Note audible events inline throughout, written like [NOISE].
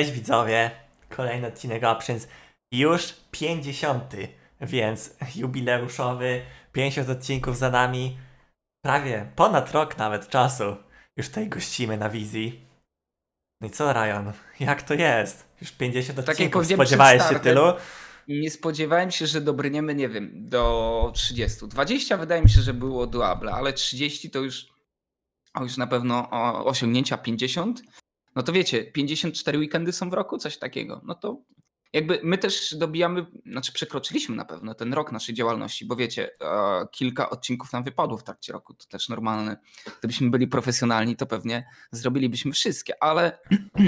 Cześć widzowie, kolejny odcinek Options, już 50, więc jubileuszowy, 50 odcinków za nami, prawie ponad rok nawet czasu, już tutaj gościmy na wizji. No i co Ryan, jak to jest? Już 50 jak odcinków, spodziewałeś się tylu? Nie spodziewałem się, że dobrniemy, nie wiem, do 30. 20 wydaje mi się, że było doable, ale 30 to już, o, już na pewno osiągnięcia 50. No to wiecie, 54 weekendy są w roku, coś takiego. No to jakby my też dobijamy, znaczy przekroczyliśmy na pewno ten rok naszej działalności, bo wiecie, e, kilka odcinków nam wypadło w trakcie roku, to też normalne. Gdybyśmy byli profesjonalni, to pewnie zrobilibyśmy wszystkie, ale [CLEARS THROAT]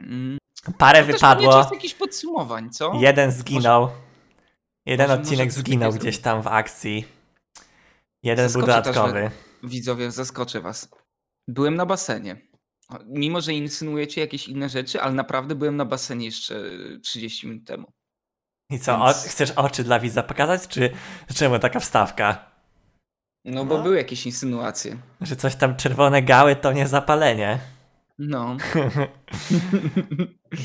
mm, Parę to też wypadło, czas jakichś podsumowań, co? jeden zginął, jeden może- odcinek może zginął gdzieś tam w akcji, jeden był Zaskoczy też, dodatkowy. Widzowie, zaskoczę was. Byłem na basenie. Mimo, że insynuujecie jakieś inne rzeczy, ale naprawdę byłem na basenie jeszcze 30 minut temu. I co, o, Więc- chcesz oczy dla widza pokazać, czy czemu taka wstawka? No bo No. były jakieś insynuacje. Że coś tam czerwone gały to nie zapalenie. No. [LAUGHS]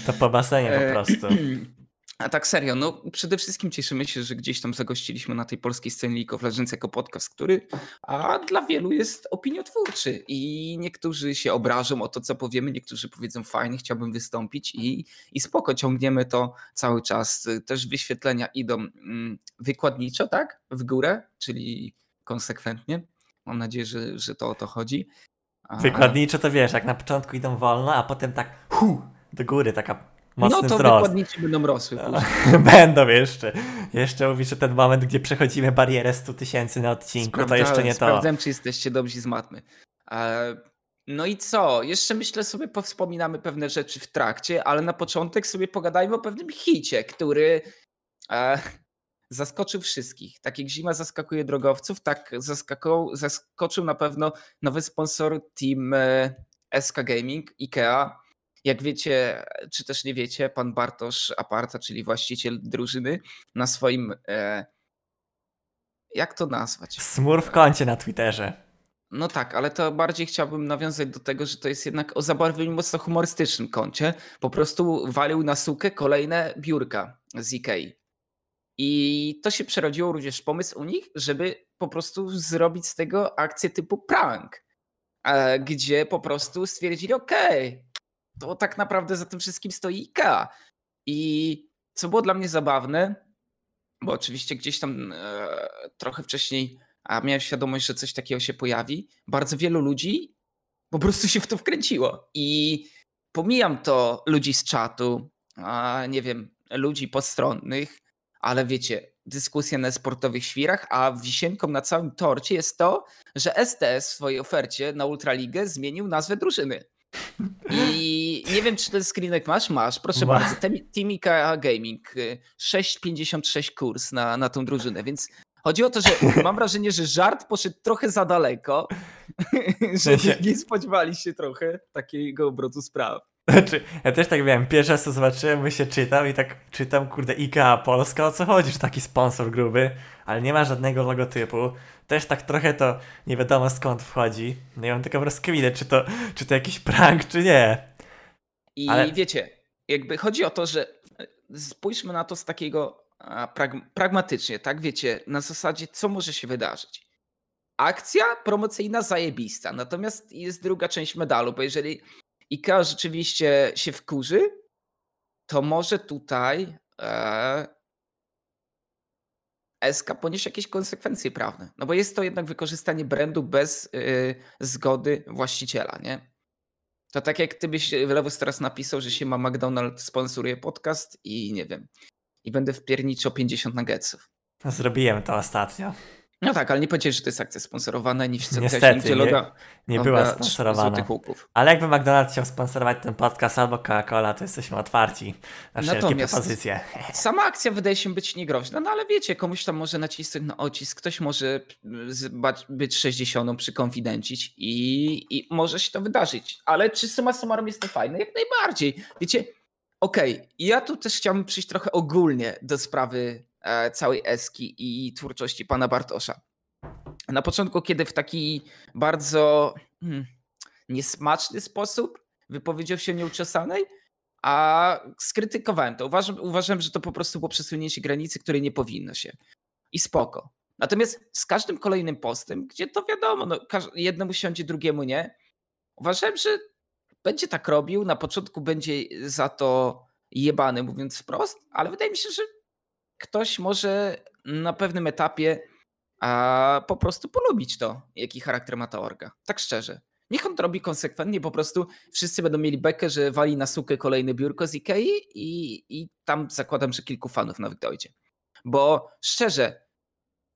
To po basenie po E, prostu. [CLEARS THROAT] A tak serio, no przede wszystkim cieszymy się, że gdzieś tam zagościliśmy na tej polskiej scenie League of Legends jako podcast, który a dla wielu jest opiniotwórczy i niektórzy się obrażą o to, co powiemy, niektórzy powiedzą fajnie, chciałbym wystąpić i, i spoko, ciągniemy to cały czas. Też wyświetlenia idą mm, wykładniczo, tak? W górę, czyli konsekwentnie. Mam nadzieję, że, że to o to chodzi. Wykładniczo to wiesz, jak na początku idą wolno, a potem tak hu, do góry, taka No to wzrost. wykładnicze będą rosły. [LAUGHS] później. Będą jeszcze. Jeszcze mówisz, że ten moment, gdzie przechodzimy barierę 100 tysięcy na odcinku, to jeszcze nie to. Sprawdzałem, czy jesteście dobrzy z matmy. E, No i co? Jeszcze myślę sobie, powspominamy pewne rzeczy w trakcie, ale na początek sobie pogadajmy o pewnym hicie, który e, zaskoczył wszystkich. Tak jak zima zaskakuje drogowców, tak zaskoczył na pewno nowy sponsor Team e, SK Gaming, IKEA. Jak wiecie, czy też nie wiecie, pan Bartosz Aparta, czyli właściciel drużyny, na swoim e, jak to nazwać? Smur w kącie na Twitterze. No tak, ale to bardziej chciałbym nawiązać do tego, że to jest jednak o zabarwieniu mocno humorystycznym kącie. Po prostu walił na sukę kolejne biurka z Ikei. I to się przerodziło również pomysł u nich, żeby po prostu zrobić z tego akcję typu prank. e, Gdzie po prostu stwierdzili, okej, to tak naprawdę za tym wszystkim stoi Ikea. I co było dla mnie zabawne, bo oczywiście gdzieś tam e, trochę wcześniej a miałem świadomość, że coś takiego się pojawi. Bardzo wielu ludzi po prostu się w to wkręciło. I pomijam to ludzi z czatu, a nie wiem, ludzi postronnych, ale wiecie, dyskusje na sportowych świrach, a wisienką na całym torcie jest to, że STS w swojej ofercie na Ultraligę zmienił nazwę drużyny. I [LAUGHS] nie wiem, czy ten screenek masz? Masz, proszę Ma. bardzo. IKEA Gaming. y, 6,56 kurs na, na tą drużynę, więc chodzi o to, że [LAUGHS] mam wrażenie, że żart poszedł trochę za daleko, że sensie- nie spodziewali się trochę takiego obrotu spraw. Znaczy, ja też tak miałem, pierwszy raz to zobaczyłem, my się czytam i tak czytam, kurde, IKEA Polska, o co chodzi, że taki sponsor gruby, ale nie ma żadnego logotypu. Też tak trochę to nie wiadomo skąd wchodzi. No i mam taką rozkminę, czy to, czy to jakiś prank, czy nie. I Ale- wiecie, jakby chodzi o to, że e, spójrzmy na to z takiego pragmatycznie, tak? Wiecie, na zasadzie, co może się wydarzyć. Akcja promocyjna zajebista, natomiast jest druga część medalu, bo jeżeli IKEA rzeczywiście się wkurzy, to może tutaj e, SK ponieść jakieś konsekwencje prawne. No bo jest to jednak wykorzystanie brandu bez y, zgody właściciela, nie? To tak jak ty byś w Lewus teraz napisał, że się ma McDonald's sponsoruje podcast i nie wiem, i będę wpierniczył 50 nuggetsów. Zrobiłem to ostatnio. No tak, ale nie powiedziałeś, że to jest akcja sponsorowana, nie wcisnąłeś Niestety, nigdzie nie- loga, Nie loga była sponsorowana. Ale jakby McDonald's chciał sponsorować ten podcast albo Coca-Cola, to jesteśmy otwarci na wszelkie Natomiast- propozycje. Sama akcja wydaje się być niegroźna, no ale wiecie, komuś tam może nacisnąć na ocisk, ktoś może zbać- być 60 przykonfidencić i, i może się to wydarzyć. Ale czy summa summarum jest to fajne? Jak najbardziej. Wiecie, okej, ja tu też chciałbym przyjść trochę ogólnie do sprawy całej Eski i twórczości pana Bartosza. Na początku, kiedy w taki bardzo hmm, niesmaczny sposób wypowiedział się nieuczesanej, a skrytykowałem to. Uważam, uważam, że to po prostu było przesunięcie granicy, której nie powinno się. I spoko. Natomiast z każdym kolejnym postem, gdzie to wiadomo, no, jednemu siądzie, drugiemu nie, uważałem, że będzie tak robił. Na początku będzie za to jebany, mówiąc wprost, ale wydaje mi się, że ktoś może na pewnym etapie a po prostu polubić to, jaki charakter ma ta orga. Tak szczerze. Niech on to robi konsekwentnie, po prostu wszyscy będą mieli bekę, że wali na sukę kolejne biurko z Ikei i, i tam zakładam, że kilku fanów nawet dojdzie. Bo szczerze,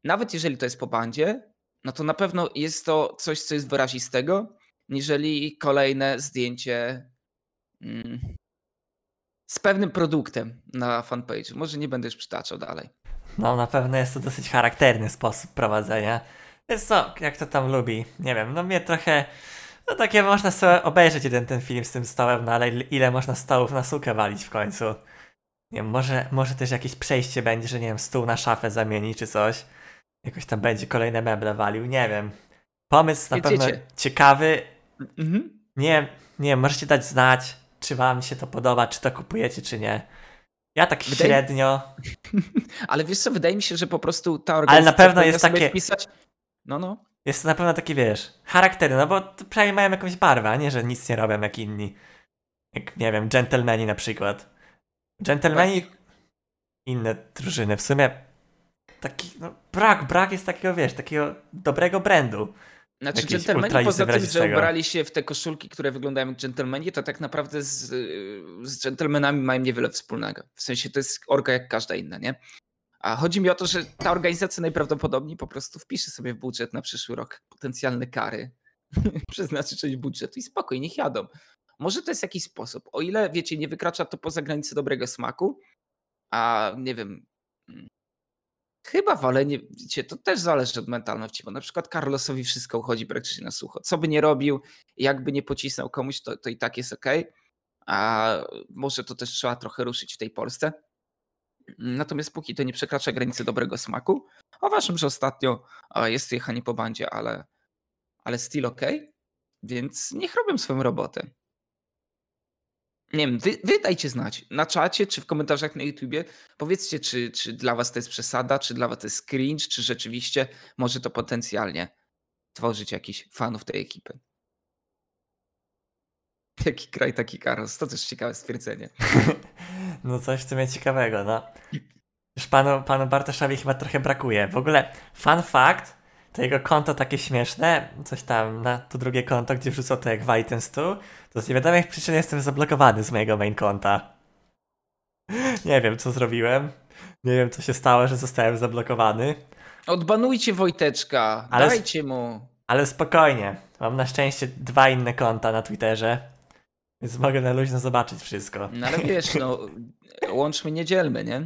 nawet jeżeli to jest po bandzie, no to na pewno jest to coś, co jest wyrazistego, niżeli kolejne zdjęcie mm, z pewnym produktem na fanpage. Może nie będę już przytaczał dalej. No, na pewno jest to dosyć charakterny sposób prowadzenia. Więc co, jak to tam lubi? Nie wiem, no mnie trochę. No takie można sobie obejrzeć jeden ten film z tym stołem, no ale ile można stołów na sukę walić w końcu? Nie wiem, może, może też jakieś przejście będzie, że nie wiem, stół na szafę zamieni czy coś. Jakoś tam będzie kolejne meble walił, nie wiem. Pomysł na pewno ciekawy. Mhm. Nie, nie możecie dać znać, czy wam się to podoba, czy to kupujecie, czy nie. Ja tak wydaje... średnio. [LAUGHS] Ale wiesz co, wydaje mi się, że po prostu ta organizacja. Ale na pewno jest takie. Wpisać... No, no. Jest to na pewno taki, wiesz, charakterny, no bo przynajmniej mają jakąś barwę, a nie, że nic nie robią jak inni. Jak, nie wiem, dżentelmeni na przykład. Dżentelmeni, inne drużyny, w sumie taki, no, brak, brak jest takiego, wiesz, takiego dobrego brandu. Znaczy, dżentelmeni poza tym, że ubrali się w te koszulki, które wyglądają jak dżentelmeni, to tak naprawdę z, z dżentelmenami mają niewiele wspólnego. W sensie to jest orga jak każda inna, nie? A chodzi mi o to, że ta organizacja najprawdopodobniej po prostu wpisze sobie w budżet na przyszły rok potencjalne kary, [LAUGHS] przeznaczy część budżetu i spokojnie niech jadą. Może to jest jakiś sposób. O ile, wiecie, nie wykracza to poza granicę dobrego smaku, a nie wiem, chyba walenie, wiecie, to też zależy od mentalności, bo na przykład Carlosowi wszystko uchodzi praktycznie na sucho. Co by nie robił, jakby nie pocisnął komuś, to, to i tak jest ok. A może to też trzeba trochę ruszyć w tej Polsce. Natomiast póki to nie przekracza granicy dobrego smaku, uważam, że ostatnio jest jechanie po bandzie, ale, ale still ok, więc niech robią swoją robotę. Nie wiem, wy, wy dajcie znać na czacie czy w komentarzach na YouTubie. Powiedzcie, czy, czy dla was to jest przesada, czy dla was to jest cringe, czy rzeczywiście może to potencjalnie tworzyć jakichś fanów tej ekipy. Jaki kraj, taki karos. To też ciekawe stwierdzenie. [LAUGHS] No coś w sumie ciekawego, no. Już panu, panu Bartoszowi chyba trochę brakuje. W ogóle, fun fact, to jego konto takie śmieszne, coś tam na to drugie konto, gdzie wrzucał to jak ten stół, to z niewiadomych przyczyn jestem zablokowany z mojego main konta. [LAUGHS] Nie wiem, co zrobiłem. Nie wiem, co się stało, że zostałem zablokowany. Odbanujcie Wojteczka, ale dajcie mu. Ale spokojnie. Mam na szczęście dwa inne konta na Twitterze. Więc mogę na luźno zobaczyć wszystko. No ale wiesz, no, [LAUGHS] łączmy nie dzielmy, nie?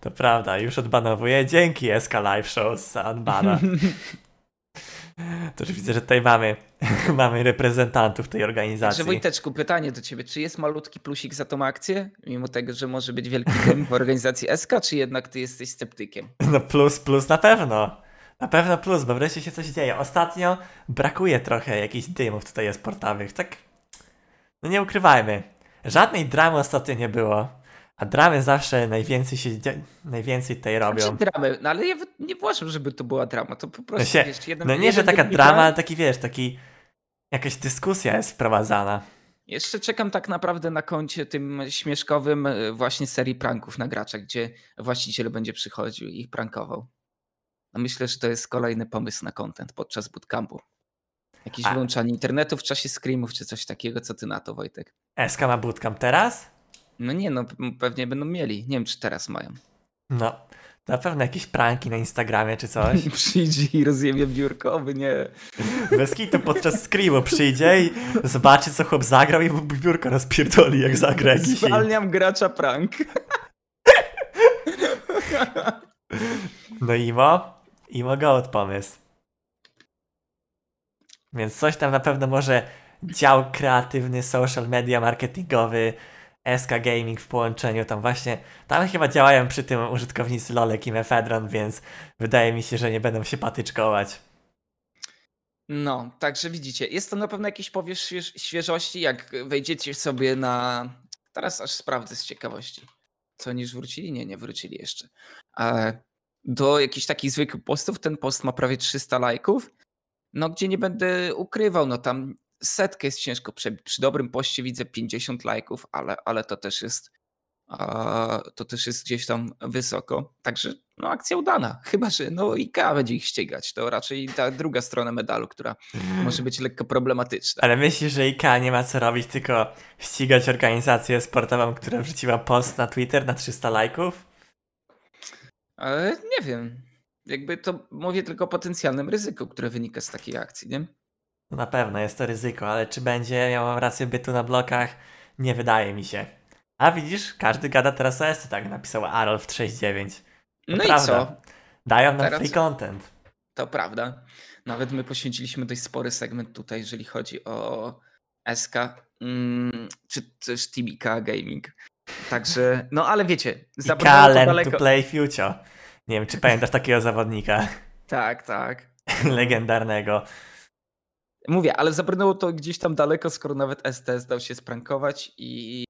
To prawda, już odbanowuję. Dzięki SK Live Shows za unbana. To już widzę, że tutaj mamy, [LAUGHS] mamy reprezentantów tej organizacji. Że Wojteczku, pytanie do ciebie. Czy jest malutki plusik za tą akcję? Mimo tego, że może być wielki dym w organizacji SK, czy jednak ty jesteś sceptykiem? [LAUGHS] No plus, plus na pewno. Na pewno plus, bo wreszcie się coś dzieje. Ostatnio brakuje trochę jakichś dymów tutaj sportowych. Tak, no nie ukrywajmy. Żadnej dramy ostatnio nie było. A dramy zawsze najwięcej się najwięcej tutaj robią. Znaczy dramy, no ale ja nie uważam, żeby to była drama, to po prostu się, wiesz, jeden, No nie, że taka drama, ale taki wiesz, taki jakaś dyskusja jest wprowadzana. Jeszcze czekam tak naprawdę na koncie tym śmieszkowym e, właśnie serii pranków na gracza, gdzie właściciel będzie przychodził i ich prankował. No myślę, że to jest kolejny pomysł na content podczas bootcampu. Jakieś A. wyłączanie internetu w czasie screamów czy coś takiego, co ty na to Wojtek? SK ma bootcamp teraz? No nie, no pewnie będą mieli. Nie wiem, czy teraz mają. No, na pewno jakieś pranki na Instagramie czy coś. [LAUGHS] przyjdzie i rozjemie biurkowy, nie. Bez kitu podczas screamu przyjdzie i zobaczy, co chłop zagrał i biurko rozpierdoli, jak zagra jakiś Zwalniam gracza prank. No Imo, Imo Goat pomysł. Więc coś tam na pewno może dział kreatywny, social media marketingowy, SK Gaming w połączeniu, tam właśnie, tam chyba działają przy tym użytkownicy Lolek i Mefedron, więc wydaje mi się, że nie będą się patyczkować. No, także widzicie, jest to na pewno jakiś powiew świeżości, jak wejdziecie sobie na teraz aż sprawdzę z ciekawości. Co oni już wrócili? Nie, nie wrócili jeszcze. E, do jakichś takich zwykłych postów ten post ma prawie 300 lajków. No gdzie nie będę ukrywał, no tam setkę jest ciężko przebić. Przy dobrym poście widzę 50 lajków, ale, ale to też jest to też jest gdzieś tam wysoko. Także no, akcja udana. [LAUGHS] Chyba, że no IKEA będzie ich ścigać. To raczej ta druga strona medalu, która może być lekko problematyczna. Ale myślisz, że IKEA nie ma co robić, tylko ścigać organizację sportową, która wrzuciła post na Twitter na 300 lajków? Ale nie wiem. Jakby to mówię tylko o potencjalnym ryzyku, które wynika z takiej akcji, nie? No na pewno jest to ryzyko, ale czy będzie miał rację bytu na blokach? Nie wydaje mi się. A widzisz, każdy gada teraz o SC, tak napisał Arolf 69. No prawda. i co? Dają nam teraz... free content. To prawda. Nawet my poświęciliśmy dość spory segment tutaj, jeżeli chodzi o SK, mm, czy też TBK Gaming. Także, no ale wiecie, zabrnęło to daleko. to play future. Nie wiem, czy pamiętasz takiego zawodnika. Tak, tak. [LAUGHS] Legendarnego. Mówię, ale zabrnęło to gdzieś tam daleko, skoro nawet STS dał się sprankować i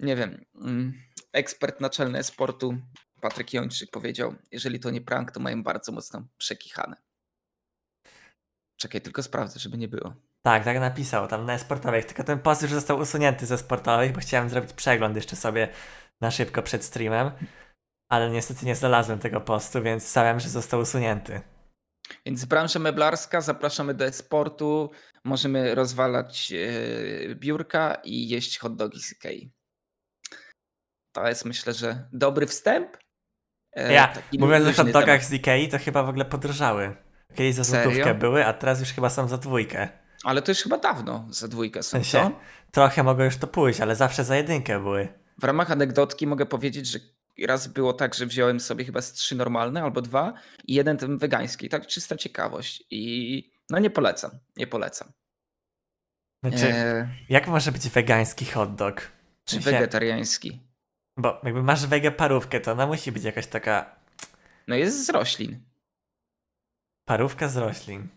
nie wiem, mm, ekspert naczelny sportu Patryk Jończyk powiedział, jeżeli to nie prank, to mają bardzo mocno przekichane. Czekaj, tylko sprawdzę, żeby nie było. Tak, tak napisał tam na sportowych, tylko ten post już został usunięty ze sportowych, bo chciałem zrobić przegląd jeszcze sobie na szybko przed streamem, ale niestety nie znalazłem tego postu, więc stawiam, że został usunięty. Więc branża meblarska, zapraszamy do sportu, możemy rozwalać yy, biurka i jeść hot dogi z Ikei. To jest myślę, że dobry wstęp. E, ja, mówiąc o hot dogach z Ikei, to chyba w ogóle podrożały. Kiedyś za złotówkę były, a teraz już chyba są za dwójkę. Ale to już chyba dawno za dwójkę są, w sensie, Trochę mogło już to pójść, ale zawsze za jedynkę były. W ramach anegdotki mogę powiedzieć, że raz było tak, że wziąłem sobie chyba z trzy normalne albo dwa i jeden ten wegański. Tak czysta ciekawość. I no nie polecam, nie polecam. Znaczy, e... jak może być wegański hot dog? Czy wegetariański? Bo jakby masz wege parówkę, to ona musi być jakaś taka... No jest z roślin. Parówka z roślin.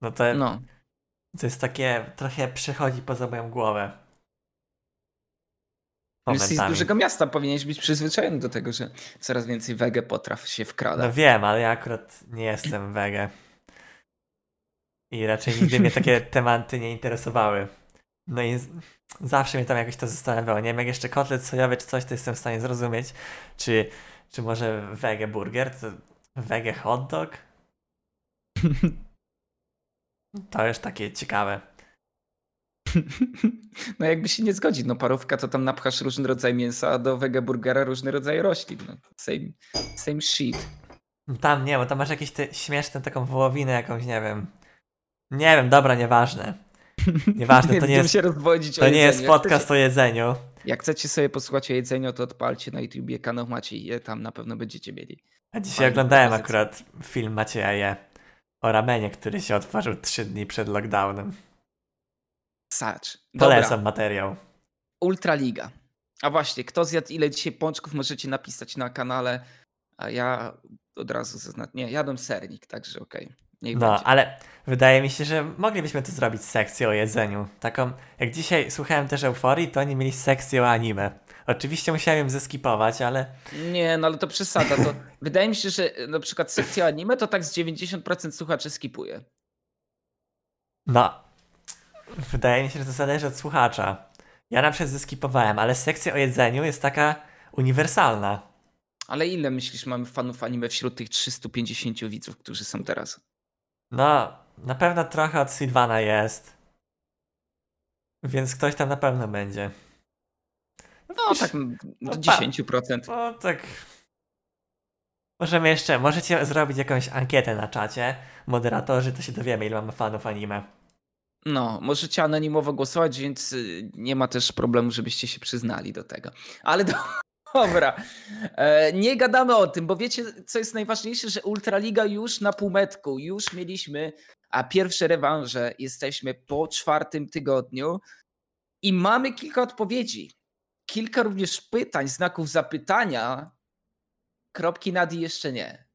No to... No. To jest takie, trochę przechodzi poza moją głowę. Jesteś z dużego miasta, powinieneś być przyzwyczajony do tego, że coraz więcej wege potraw się wkrada. No wiem, ale ja akurat nie jestem wege. I raczej nigdy mnie takie [LAUGHS] tematy nie interesowały. No i zawsze mnie tam jakoś to zastanawiało. Nie wiem, jak jeszcze kotlet sojowy czy coś, to jestem w stanie zrozumieć. Czy, czy może wege burger, to wege hot dog? [LAUGHS] To już takie ciekawe. [LAUGHS] No jakby się nie zgodzić, no parówka to tam napchasz różny rodzaj mięsa, a do wege burgera różny rodzaj roślin. No, same, same shit. Tam nie, bo tam masz jakieś te śmieszne taką wołowinę jakąś, nie wiem. Nie wiem, dobra, nieważne. [LAUGHS] Nieważne, to nie jest, się rozwodzić to nie jest podcast chcecie, o jedzeniu. Jak chcecie sobie posłuchać o jedzeniu, to odpalcie na YouTubie kanał Maciej tam na pewno będziecie mieli. A dzisiaj Fajne oglądałem akurat film Macieja Je o ramenie, który się otworzył trzy dni przed lockdownem. Sacz. Polecam materiał. Ultraliga. A właśnie, kto zjadł ile dzisiaj pączków, możecie napisać na kanale. A ja od razu zaznaczę. Nie, jadłem sernik, także okej. Okay. Niech no, będzie. ale wydaje mi się, że moglibyśmy to zrobić sekcję o jedzeniu. Taką, jak dzisiaj słuchałem też Euforii, to oni mieli sekcję o anime. Oczywiście musiałem ją zeskipować, ale... Nie, no ale to przesada. To [LAUGHS] wydaje mi się, że na przykład sekcja anime to tak z 90% słuchaczy skipuje. No, wydaje mi się, że to zależy od słuchacza. Ja na przykład zeskipowałem, ale sekcja o jedzeniu jest taka uniwersalna. Ale ile myślisz mamy fanów anime wśród tych 350 widzów, którzy są teraz? No, na pewno trochę od Sylwana jest. Więc ktoś tam na pewno będzie. No, no tak do 10%. No tak. Możemy jeszcze, możecie zrobić jakąś ankietę na czacie. Moderatorzy, to się dowiemy, ile mamy fanów anime. No, możecie anonimowo głosować, więc y, nie ma też problemu, żebyście się przyznali do tego. Ale do, [LAUGHS] Dobra. E, nie gadamy o tym, bo wiecie, co jest najważniejsze, że Ultraliga już na półmetku, już mieliśmy, a pierwsze rewanże jesteśmy po czwartym tygodniu i mamy kilka odpowiedzi. Kilka również pytań, znaków zapytania. Kropki nad i jeszcze nie.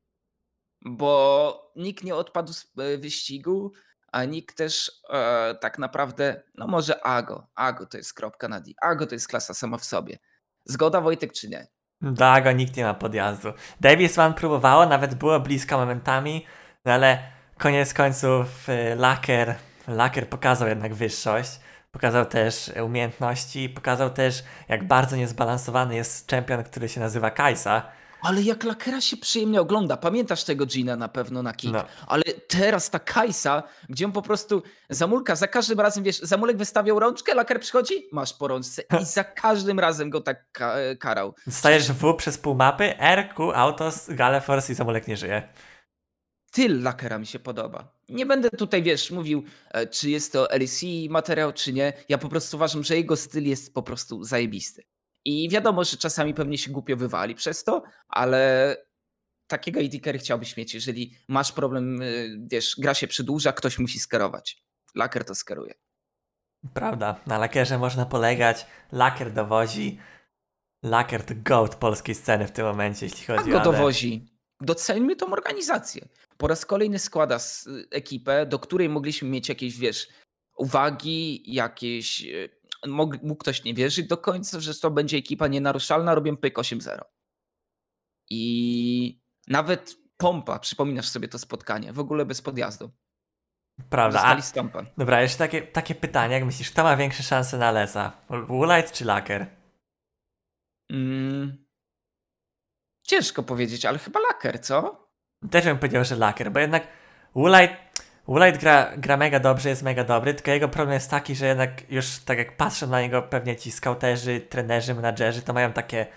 Bo nikt nie odpadł z e, wyścigu, a nikt też e, tak naprawdę, no może Ago. Ago to jest kropka na D. Ago to jest klasa sama w sobie. Zgoda Wojtek czy nie? Dago nikt nie ma podjazdu. Davis One próbowało, nawet było blisko momentami, no ale koniec końców y, Laker, Laker pokazał jednak wyższość. Pokazał też umiejętności, pokazał też, jak bardzo niezbalansowany jest czempion, który się nazywa Kajsa. Ale jak Lakera się przyjemnie ogląda. Pamiętasz tego Gina na pewno na kick. No. Ale teraz ta Kajsa, gdzie on po prostu zamulka, za każdym razem, wiesz, zamulek wystawiał rączkę, Laker przychodzi, masz po rączce i [LAUGHS] za każdym razem go tak ka karał. Stajesz W przez pół mapy, R, Q, Autos, Galeforce i Zamulek nie żyje. Styl Lakera mi się podoba. Nie będę tutaj, wiesz, mówił, e, czy jest to LEC materiał, czy nie. Ja po prostu uważam, że jego styl jest po prostu zajebisty. I wiadomo, że czasami pewnie się głupio wywali przez to, ale takiego AD chciałbyś mieć, jeżeli masz problem, y, wiesz, gra się przedłuża, ktoś musi sterować. Laker to skeruje. Prawda, na lakierze można polegać, lakier dowozi. Lakier to goat polskiej sceny w tym momencie, jeśli A chodzi go o... dowozi. Doceńmy tą organizację. Po raz kolejny składa s- ekipę, do której mogliśmy mieć jakieś, wiesz, uwagi, jakieś... Mógł, ktoś nie wierzyć do końca, że to będzie ekipa nienaruszalna, robią pyk 8-0. I nawet pompa, przypominasz sobie to spotkanie, w ogóle bez podjazdu. Prawda, stompa. dobra, jeszcze takie, takie pytanie, jak myślisz, kto ma większe szanse na Lesa? Woolite czy Laker? Mm. Ciężko powiedzieć, ale chyba laker, co? Też bym powiedział, że Laker, bo jednak Woolite, Woolite gra, gra mega dobrze, jest mega dobry, tylko jego problem jest taki, że jednak już tak jak patrzą na niego pewnie ci skauterzy, trenerzy, menadżerzy, to mają takie,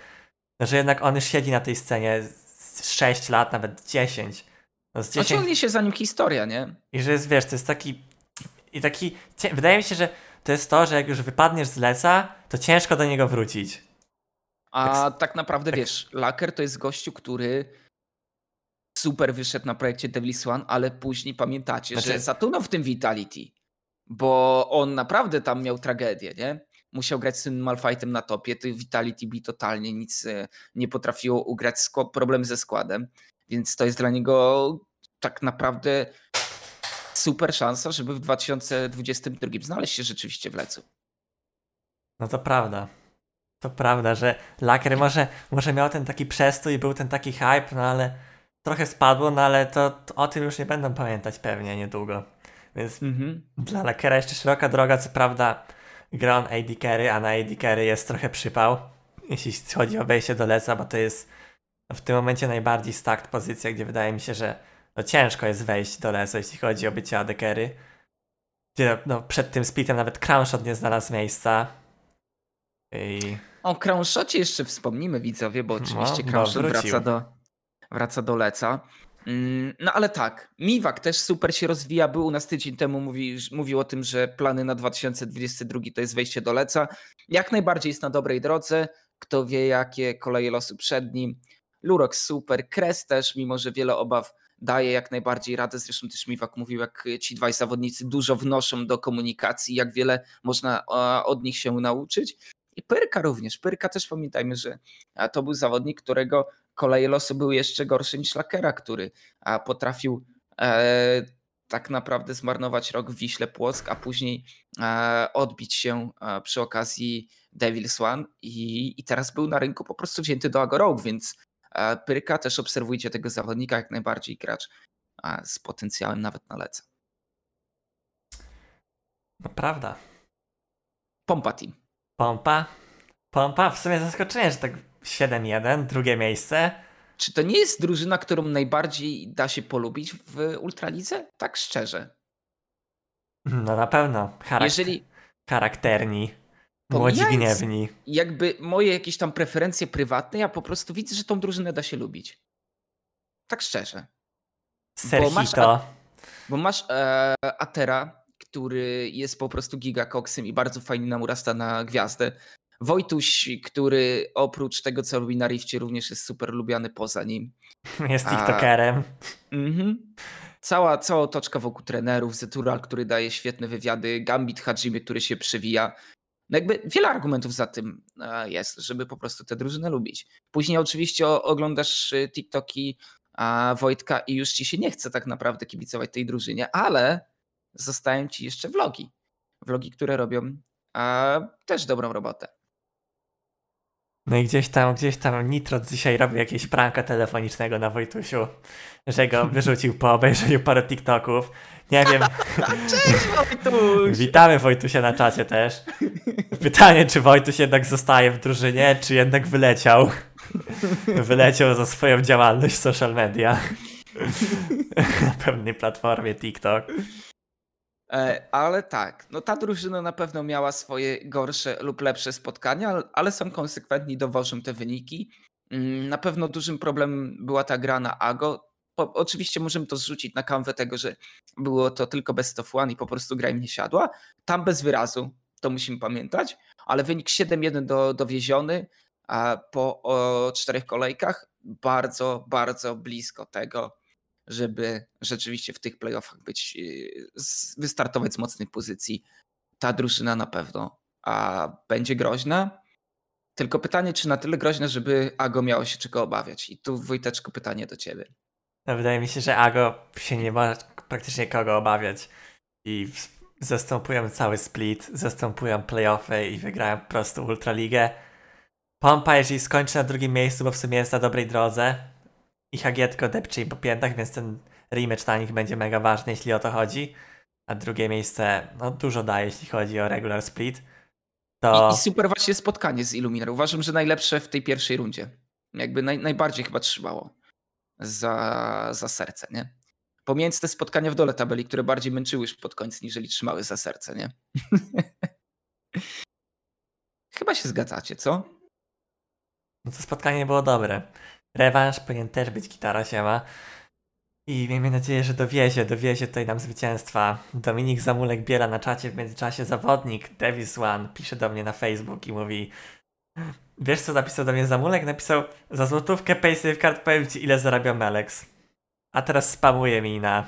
no, że jednak on już siedzi na tej scenie z 6 lat, nawet 10. No z A 10 ciągnie się za nim historia, nie? I że jest, wiesz, to jest taki. I taki. Wydaje mi się, że to jest to, że jak już wypadniesz z leca, to ciężko do niego wrócić. A tak naprawdę tak- wiesz, laker to jest gościu, który super wyszedł na projekcie Devil's One, ale później pamiętacie, Znaczy- że zatonął w tym Vitality. Bo on naprawdę tam miał tragedię, nie? Musiał grać z tym Malfightem na topie, to Vitality B totalnie nic e, nie potrafiło ugrać, problem ze składem, więc to jest dla niego tak naprawdę super szansa, żeby w 2022 znaleźć się rzeczywiście w lecu. No to prawda. To prawda, że Laker może, może miał ten taki przestój, był ten taki hype, no ale trochę spadło, no ale to, to o tym już nie będą pamiętać pewnie niedługo. Więc Mhm. dla Lakera jeszcze szeroka droga, co prawda gra on AD carry, a na AD carry jest trochę przypał, jeśli chodzi o wejście do leca, bo to jest w tym momencie najbardziej stacked pozycja, gdzie wydaje mi się, że no ciężko jest wejść do leca, jeśli chodzi o bycie AD carry. Gdzie no, przed tym splitem nawet Crownshot nie znalazł miejsca. I O Crownshocie jeszcze wspomnimy widzowie, bo oczywiście No, Crownshot no, wrócił. wraca do, wraca do Leca. Mm, No ale tak, Miwak też super się rozwija. Był u nas tydzień temu, mówi, mówił o tym, że plany na 2022 to jest wejście do Leca. Jak najbardziej jest na dobrej drodze. Kto wie, jakie koleje losu przed nim. Lurok super, Kres też, mimo że wiele obaw daje jak najbardziej radę. Zresztą też Miwak mówił, jak ci dwaj zawodnicy dużo wnoszą do komunikacji, jak wiele można od nich się nauczyć. I Pyrka również. Pyrka też pamiętajmy, że to był zawodnik, którego koleje losu były jeszcze gorsze niż Lakera, który potrafił e, tak naprawdę zmarnować rok w Wiśle Płock, a później e, odbić się e, przy okazji Devil's One i, i teraz był na rynku po prostu wzięty do Agorogue, więc Pyrka też obserwujcie tego zawodnika jak najbardziej gracz z potencjałem nawet na lecę. no prawda. Pompa Team. Pompa. Pompa, w sumie zaskoczenie, że tak 7-1, drugie miejsce. Czy to nie jest drużyna, którą najbardziej da się polubić w Ultralidze? Tak szczerze. No na pewno. Charak- Jeżeli Charakterni. Młodzi gniewni. jakby moje jakieś tam preferencje prywatne, ja po prostu widzę, że tą drużynę da się lubić. Tak szczerze. Bo masz Serhito. Bo masz e, Atera, który jest po prostu gigakoksem i bardzo fajnie nam urasta na gwiazdę. Wojtuś, który oprócz tego, co robi na Rifcie, również jest super lubiany poza nim. [LAUGHS] Jest a- TikTokerem. Mhm. Cała, cała otoczka wokół trenerów, Zetural, który daje świetne wywiady, Gambit Hajime, który się przewija. No jakby wiele argumentów za tym e, jest, żeby po prostu tę drużynę lubić. Później oczywiście oglądasz y, TikToki Wojtka i już ci się nie chce tak naprawdę kibicować tej drużynie, ale zostają ci jeszcze vlogi. Vlogi, które robią też dobrą robotę. No i gdzieś tam, gdzieś tam Nitro dzisiaj robił jakieś pranka telefonicznego na Wojtusiu, że go [LAUGHS] wyrzucił po obejrzeniu paru TikToków. Nie wiem. [LAUGHS] Cześć Wojtuś! Witamy Wojtusia na czacie też. Pytanie, czy Wojtuś jednak zostaje w drużynie, czy jednak wyleciał. [LAUGHS] Wyleciał za swoją działalność w social media. na pewnej platformie TikTok. E, ale tak, no ta drużyna na pewno miała swoje gorsze lub lepsze spotkania, ale są konsekwentni, dowożą te wyniki. Mm, na pewno dużym problemem była ta gra na Ago. oczywiście możemy to zrzucić na kanwę tego, że było to tylko best of one i po prostu gra im nie siadła. Tam bez wyrazu, to musimy pamiętać, ale wynik 7-1 do, dowieziony po o, czterech kolejkach bardzo, bardzo blisko tego, żeby rzeczywiście w tych playoffach być, y, wystartować z mocnej pozycji. Ta drużyna na pewno a będzie groźna. Tylko pytanie, czy na tyle groźna, żeby Ago miało się czego obawiać? I tu Wojteczko pytanie do ciebie. No, wydaje mi się, że Ago się nie ma praktycznie kogo obawiać. I zastępują cały split, zastępują playoffy i wygrają po prostu Ultraligę. Pompa, jeżeli skończy na drugim miejscu, bo w sumie jest na dobrej drodze, i Hagietko depcze im po piętach, więc ten rematch na nich będzie mega ważny, jeśli o to chodzi. A drugie miejsce, no dużo daje, jeśli chodzi o regular split. To... I, I, super właśnie spotkanie z Illuminar. Uważam, że najlepsze w tej pierwszej rundzie. Jakby naj, najbardziej chyba trzymało za, za serce, nie? Pomiędzy te spotkania w dole tabeli, które bardziej męczyły już pod koniec, niżeli trzymały za serce, nie? [LAUGHS] chyba się zgadzacie, co? No to spotkanie było dobre. Rewanż powinien też być gitara siema. I miejmy nadzieję, że dowiezie, dowiezie tutaj nam zwycięstwa. Dominik Zamulek biera na czacie w międzyczasie zawodnik Davis One pisze do mnie na Facebook i mówi Wiesz co napisał do mnie Zamulek? Napisał za złotówkę PaySafeCard powiem ci ile zarabia Melex. A teraz spamuje mi na,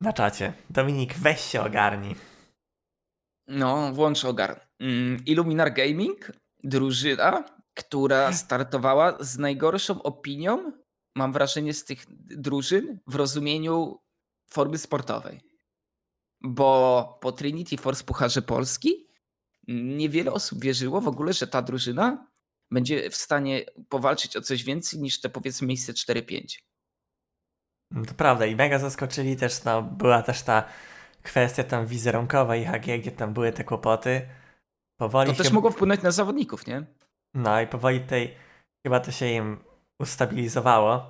na czacie. Dominik weź się ogarni. No, włącz ogar. Mm, Illuminar Gaming, drużyna, która startowała z najgorszą opinią, mam wrażenie, z tych drużyn w rozumieniu formy sportowej. Bo po Trinity Force Pucharze Polski niewiele osób wierzyło w ogóle, że ta drużyna będzie w stanie powalczyć o coś więcej niż te powiedzmy miejsce 4-5. No to prawda i mega zaskoczyli też, no była też ta kwestia tam wizerunkowa i HG, gdzie tam były te kłopoty. Powoli to też mogło wpłynąć na zawodników, nie? No i powoli tutaj chyba to się im ustabilizowało.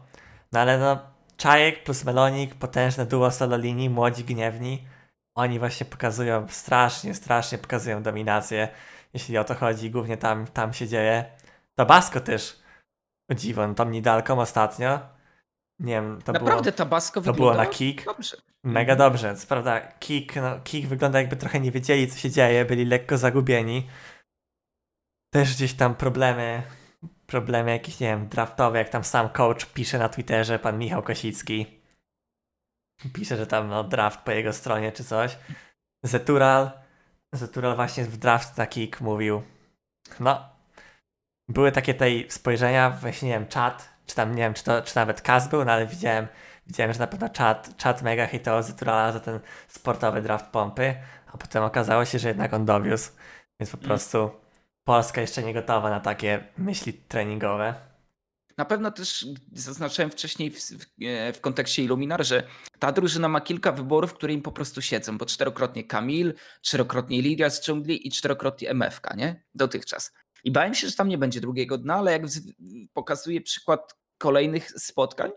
No ale no, Czajek plus Melonik, potężne duo solo linii, młodzi gniewni. Oni właśnie pokazują strasznie, strasznie pokazują dominację, jeśli o to chodzi. Głównie tam, tam się dzieje. To Basko też dziwon tą nidalką ostatnio. Nie wiem, to Naprawdę było, Tabasco to było na kick. Dobrze. Mega dobrze. Co prawda, kick, no, kick wygląda jakby trochę nie wiedzieli, co się dzieje, byli lekko zagubieni też gdzieś tam problemy, problemy jakieś, nie wiem, draftowe, jak tam sam coach pisze na Twitterze, pan Michał Kosicki. Pisze, że tam no, draft po jego stronie czy coś. Zetural, Zetural właśnie w draft na kick mówił, no, były takie tej spojrzenia, właśnie nie wiem, czat, czy tam, nie wiem, czy, to, czy nawet Kaz był, no ale widziałem, widziałem, że na pewno czat, czat mega hitował Zeturala za ten sportowy draft pompy, a potem okazało się, że jednak on dowiózł, więc po mm. prostu Polska jeszcze nie gotowa na takie myśli treningowe. Na pewno też zaznaczyłem wcześniej w, w, e, w, kontekście Illuminar, że ta drużyna ma kilka wyborów, które im po prostu siedzą, bo czterokrotnie Kamil, czterokrotnie Lidia z dżungli i czterokrotnie MFK, nie? Dotychczas. I bałem się, że tam nie będzie drugiego dna, ale jak pokazuje przykład kolejnych spotkań,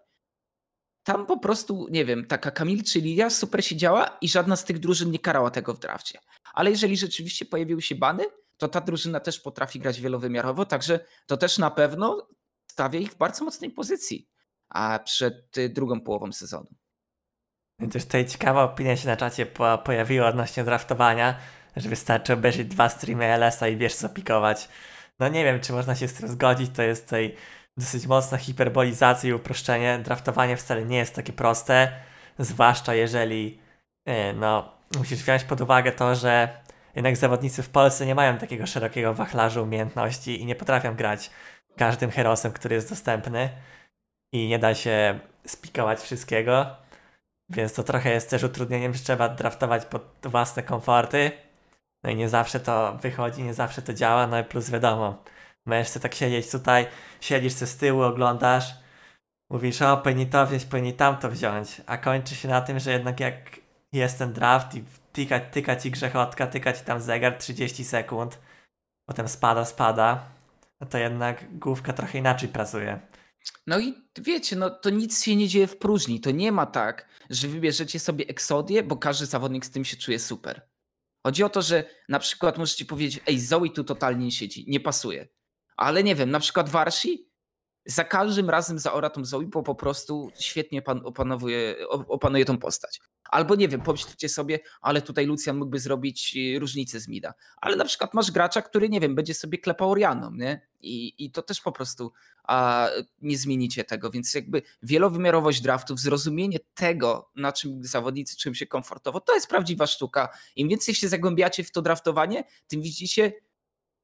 tam po prostu, nie wiem, taka Kamil czy Lidia super się działa i żadna z tych drużyn nie karała tego w drafcie. Ale jeżeli rzeczywiście pojawiły się bany, to ta drużyna też potrafi grać wielowymiarowo, także to też na pewno stawia ich w bardzo mocnej pozycji a przed y, drugą połową sezonu. Też tutaj ciekawa opinia się na czacie po, pojawiła odnośnie draftowania, że wystarczy obejrzeć dwa streamy LS-a i wiesz co pikować. No nie wiem, czy można się z tym zgodzić, to jest tutaj dosyć mocna hiperbolizacja i uproszczenie. Draftowanie wcale nie jest takie proste, zwłaszcza jeżeli y, no, musisz wziąć pod uwagę to, że jednak zawodnicy w Polsce nie mają takiego szerokiego wachlarza umiejętności i nie potrafią grać każdym herosem, który jest dostępny i nie da się spikować wszystkiego. Więc to trochę jest też utrudnieniem, że trzeba draftować pod własne komforty. No i nie zawsze to wychodzi, nie zawsze to działa, no i plus wiadomo, możesz tak siedzieć tutaj, siedzisz sobie z tyłu, oglądasz, mówisz, o, powinni to wziąć, powinni tamto wziąć, a kończy się na tym, że jednak jak jest ten draft i tyka, tyka ci grzechotka, tyka ci tam zegar 30 sekund, potem spada, spada, no to jednak główka trochę inaczej pracuje. No i wiecie, no to nic się nie dzieje w próżni. To nie ma tak, że wybierzecie sobie Exodię, bo każdy zawodnik z tym się czuje super. Chodzi o to, że na przykład możecie powiedzieć, ej, Zoe tu totalnie nie siedzi, nie pasuje. Ale nie wiem, na przykład Warsi za każdym razem zaora tą Zoe, bo po prostu świetnie pan, opanowuje, opanuje tą postać. Albo nie wiem, pomyślcie sobie, ale tutaj Lucian mógłby zrobić y, różnicę z Mida. Ale na przykład masz gracza, który, nie wiem, będzie sobie klepał Orianą, nie? I, i to też po prostu a, nie zmienicie tego. Więc jakby wielowymiarowość draftów, zrozumienie tego, na czym zawodnicy czują się komfortowo, to jest prawdziwa sztuka. Im więcej się zagłębiacie w to draftowanie, tym widzicie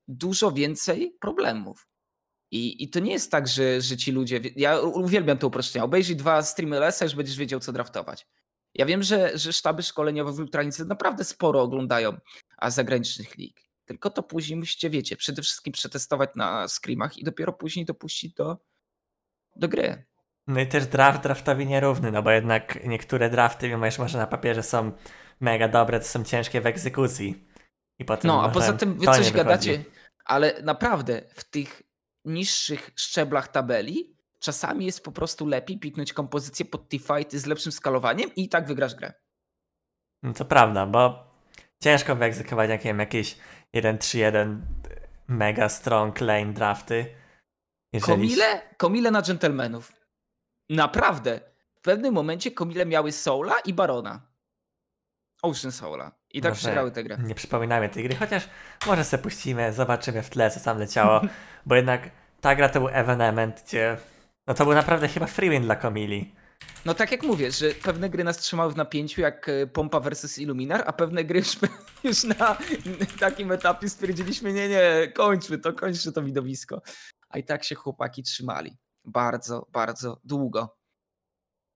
dużo więcej problemów. I, I to nie jest tak, że, że ci ludzie. Ja uwielbiam to uproszczenie. Obejrzyj dwa streamy LS, już będziesz wiedział, co draftować. Ja wiem, że, że sztaby szkoleniowe w Ultralice naprawdę sporo oglądają a zagranicznych lig. Tylko to później musicie, wiecie, przede wszystkim przetestować na screamach i dopiero później dopuścić do, do gry. No i też draft draftowi nierówny, no bo jednak niektóre drafty, mimo że może na papierze są mega dobre, to są ciężkie w egzekucji. I potem no, a poza tym wy coś gadacie, ale naprawdę w tych niższych szczeblach tabeli czasami jest po prostu lepiej piknąć kompozycję pod T-Fight z lepszym skalowaniem i tak wygrasz grę. No to prawda, bo ciężko wyegzekwować jak wiem, jakieś 1-3-1 mega strong lane drafty. Jeżeli... Komile? Komile na gentlemanów. Naprawdę. W pewnym momencie komile miały Soula i Barona. Ocean Soula. I tak przegrały tę grę. Nie przypominamy tej gry, chociaż może sobie puścimy, zobaczymy w tle, co tam leciało, [LAUGHS] bo jednak ta gra to był evenement, gdzie no to był naprawdę chyba free win dla Komili. No tak jak mówię, że pewne gry nas trzymały w napięciu, jak e, Pompa versus Illuminar, a pewne gry już, [LAUGHS] już na takim etapie stwierdziliśmy, nie, nie, kończmy to, kończmy to widowisko. A i tak się chłopaki trzymali. Bardzo, bardzo długo.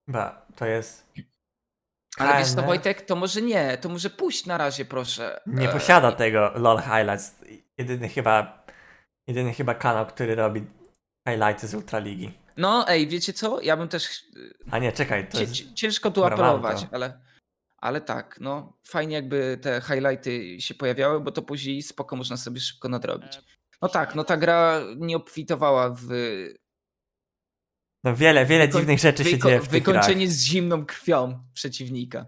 Ba, to jest... Ale wiesz no Wojtek, to może nie, to może pójść na razie proszę. Nie e, posiada tego LOL Highlights. Jedyny chyba, jedyny chyba kanał, który robi highlighty z Ultraligi. No ej, wiecie co? Ja bym też... A nie, czekaj. To jest... Ciężko tu apelować, ale, ale tak, no fajnie jakby te highlighty się pojawiały, bo to później spoko można sobie szybko nadrobić. No tak, no ta gra nie obfitowała w no wiele, wiele Wyko dziwnych rzeczy się dzieje w tych Wykończenie z zimną krwią przeciwnika.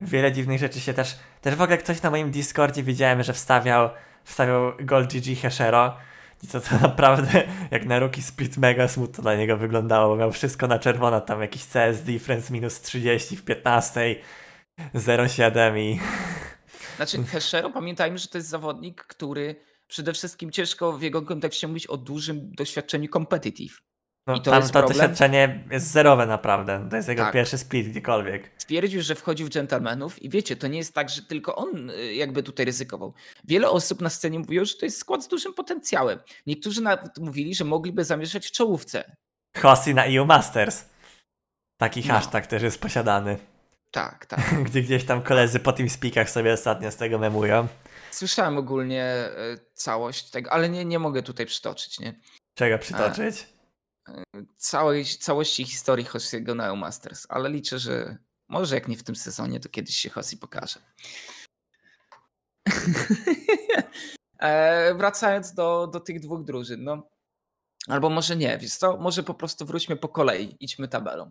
Wiele dziwnych rzeczy się też... Też w ogóle ktoś na moim Discordzie widziałem, że wstawiał, wstawiał Gold GG Heshero i to, to naprawdę [LAUGHS] jak na Rookie Split mega smutno dla niego wyglądało, bo miał wszystko na czerwono, tam jakiś CS difference minus 30 w 15, 0,7 i... [LAUGHS] Znaczy Heshero pamiętajmy, że to jest zawodnik, który przede wszystkim ciężko w jego kontekście mówić o dużym doświadczeniu competitive. No, I to tam to doświadczenie jest zerowe naprawdę. To jest jego tak. pierwszy split gdziekolwiek. Stwierdził, że wchodził w gentlemanów i wiecie, to nie jest tak, że tylko on y, jakby tutaj ryzykował. Wiele osób na scenie mówiło, że to jest skład z dużym potencjałem. Niektórzy nawet mówili, że mogliby zamieszać w czołówce. Hossi na EU Masters. Taki no. hashtag też jest posiadany. Tak, tak. [LAUGHS] Gdzie gdzieś tam koledzy po tym speakach sobie ostatnio z tego memują. Słyszałem ogólnie y, całość tego, ale nie, nie mogę tutaj przytoczyć, nie? Czego przytoczyć? Całej, całości historii Hossiego na Masters, ale liczę, że może jak nie w tym sezonie, to kiedyś się Hossi pokaże. [LAUGHS] e, wracając do, do tych dwóch drużyn, no. Albo może nie, więc to może po prostu wróćmy po kolei, idźmy tabelą.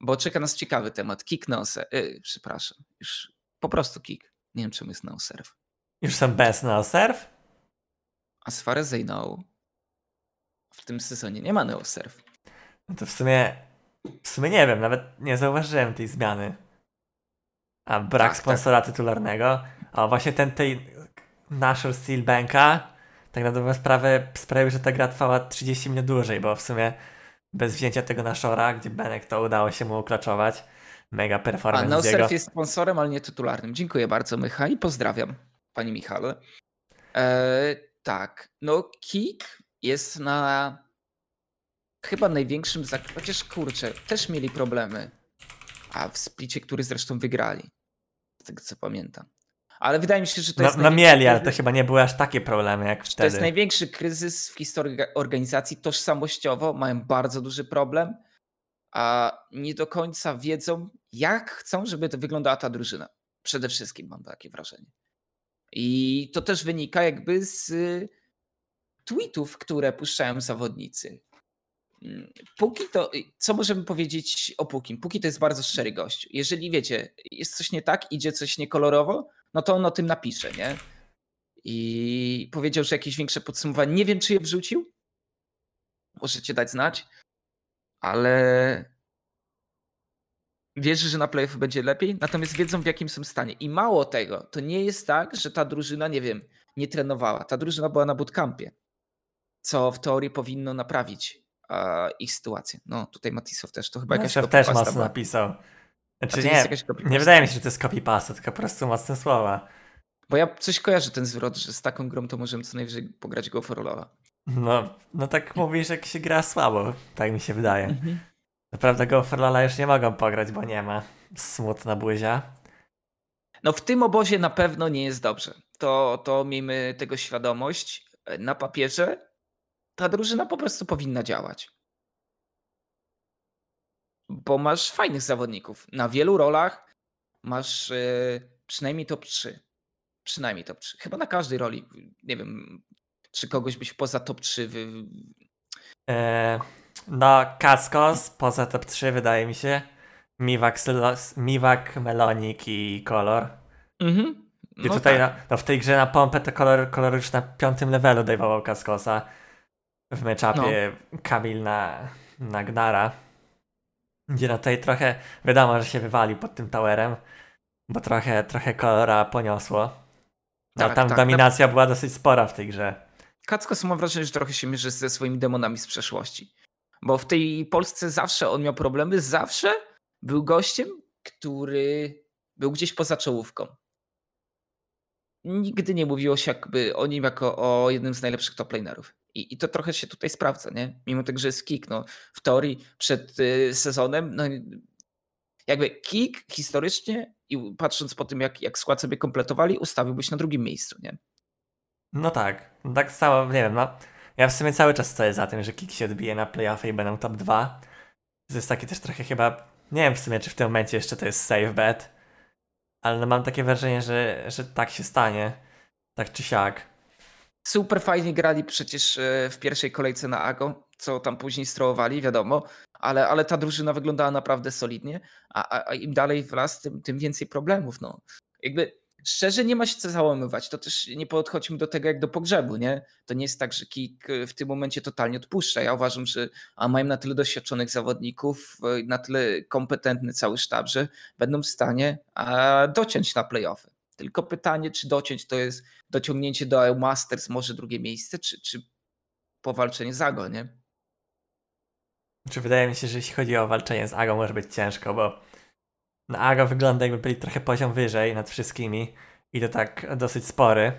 Bo czeka nas ciekawy temat. Kick no yy, przepraszam, już po prostu kick. Nie wiem czemu jest no serve. Już są bez no serve? As far as I know, tym sezonie nie ma Neosurf. No to w sumie, w sumie nie wiem, nawet nie zauważyłem tej zmiany. A brak tak, tak. sponsora tak. tytularnego, a właśnie ten tej Nashor Steel Banka tak na dobrą sprawę sprawił, że ta gra trwała 30 minut dłużej, bo w sumie bez wzięcia tego Nashora, gdzie Benek to udało się mu uklaczować, mega performance A NoSurf jest sponsorem, ale nie tytularnym. Dziękuję bardzo Mycha i pozdrawiam Pani Michale. Eee, tak, no Kik jest na chyba największym zakresie. Chociaż kurczę, też mieli problemy. a w splicie, który zresztą wygrali. Z tego co pamiętam. Ale wydaje mi się, że to No, jest. no największy mieli, ale to chyba nie były aż takie problemy jak To jest wtedy. największy kryzys w historii ga- organizacji. Tożsamościowo mają bardzo duży problem, a nie do końca wiedzą, jak chcą, żeby to wyglądała ta drużyna. Przede wszystkim mam takie wrażenie. I to też wynika jakby z tweetów, które puszczają zawodnicy. Mm, Puki to, co możemy powiedzieć o Pukim? Puki to jest bardzo szczery gość. Jeżeli wiecie, jest coś nie tak, idzie coś niekolorowo, no to on o tym napisze, nie? I powiedział, że jakieś większe podsumowanie. Nie wiem, czy je wrzucił. Możecie dać znać, ale wierzy, że na playoffy będzie lepiej, natomiast wiedzą w jakim są stanie. I mało tego, to nie jest tak, że ta drużyna, nie wiem, nie trenowała. Ta drużyna była na bootcampie, co w teorii powinno naprawić e, ich sytuację. No, tutaj Matisow też, to chyba jakaś Jakaś też copypasta mocno była. napisał. Znaczy to nie, copypasta? nie wydaje mi się, że to jest copy-paste, tylko po prostu mocne słowa. Bo ja coś kojarzę ten zwrot, że z taką grą to możemy co najwyżej pograć go for Lola. No, no tak mówisz, jak się gra słabo, tak mi się wydaje. Mhm. Naprawdę go już nie mogą pograć, bo nie ma. Smutna buzia. No w tym obozie na pewno nie jest dobrze. To, to miejmy tego świadomość. Na papierze ta drużyna po prostu powinna działać. Bo masz fajnych zawodników. Na wielu rolach masz yy, przynajmniej top 3. Przynajmniej top 3. Chyba na każdej roli. Nie wiem, czy kogoś byś poza top 3 wy... E, no, Kaskos poza top 3 wydaje mi się. Miwak, Sylos, Miwak Melonik i Kolor. Mhm. I No tutaj tak. na, no w tej grze na pompę to kolor, kolor już na piątym levelu dajwował Kaskosa. W meczapie No. Kamil na, na Gnara. Gdzie no tutaj trochę wiadomo, że się wywalił pod tym towerem, bo trochę, trochę kolora poniosło. No Tak, tam tak, dominacja była dosyć spora w tej grze. Kackos mam wrażenie, że trochę się mierzy ze swoimi demonami z przeszłości. Bo w tej Polsce zawsze on miał problemy, zawsze był gościem, który był gdzieś poza czołówką. Nigdy nie mówiło się jakby o nim jako o jednym z najlepszych top lanerów. I, I to trochę się tutaj sprawdza, nie? Mimo tego, że jest kick. No, w teorii przed y, sezonem, no, jakby kick historycznie i patrząc po tym, jak, jak skład sobie kompletowali, ustawiłbyś na drugim miejscu, nie? No tak, no tak samo, nie wiem, no. Ja w sumie cały czas stoję za tym, że Kik się odbije na playoffy i będą top 2. To jest takie też trochę chyba, nie wiem w sumie, czy w tym momencie jeszcze to jest safe bet, ale no mam takie wrażenie, że, że tak się stanie, tak czy siak. Super fajnie grali przecież e, w pierwszej kolejce na Ago, co tam później strołowali, wiadomo, ale, ale ta drużyna wyglądała naprawdę solidnie, a, a, im dalej w las, tym, tym więcej problemów. No. Jakby szczerze nie ma się co załamywać, to też nie podchodźmy do tego jak do pogrzebu, nie? To nie jest tak, że Kik e, w tym momencie totalnie odpuszcza. Ja uważam, że a mają na tyle doświadczonych zawodników, e, na tyle kompetentny cały sztab, że będą w stanie dociąć na playoffy. Tylko pytanie, czy dociąć to jest dociągnięcie do EU Masters, może drugie miejsce, czy, czy powalczenie za go, nie? Czy wydaje mi się, że jeśli chodzi o walczenie z Ago może być ciężko, bo na Ago wygląda jakby byli trochę poziom wyżej nad wszystkimi i to tak dosyć spory.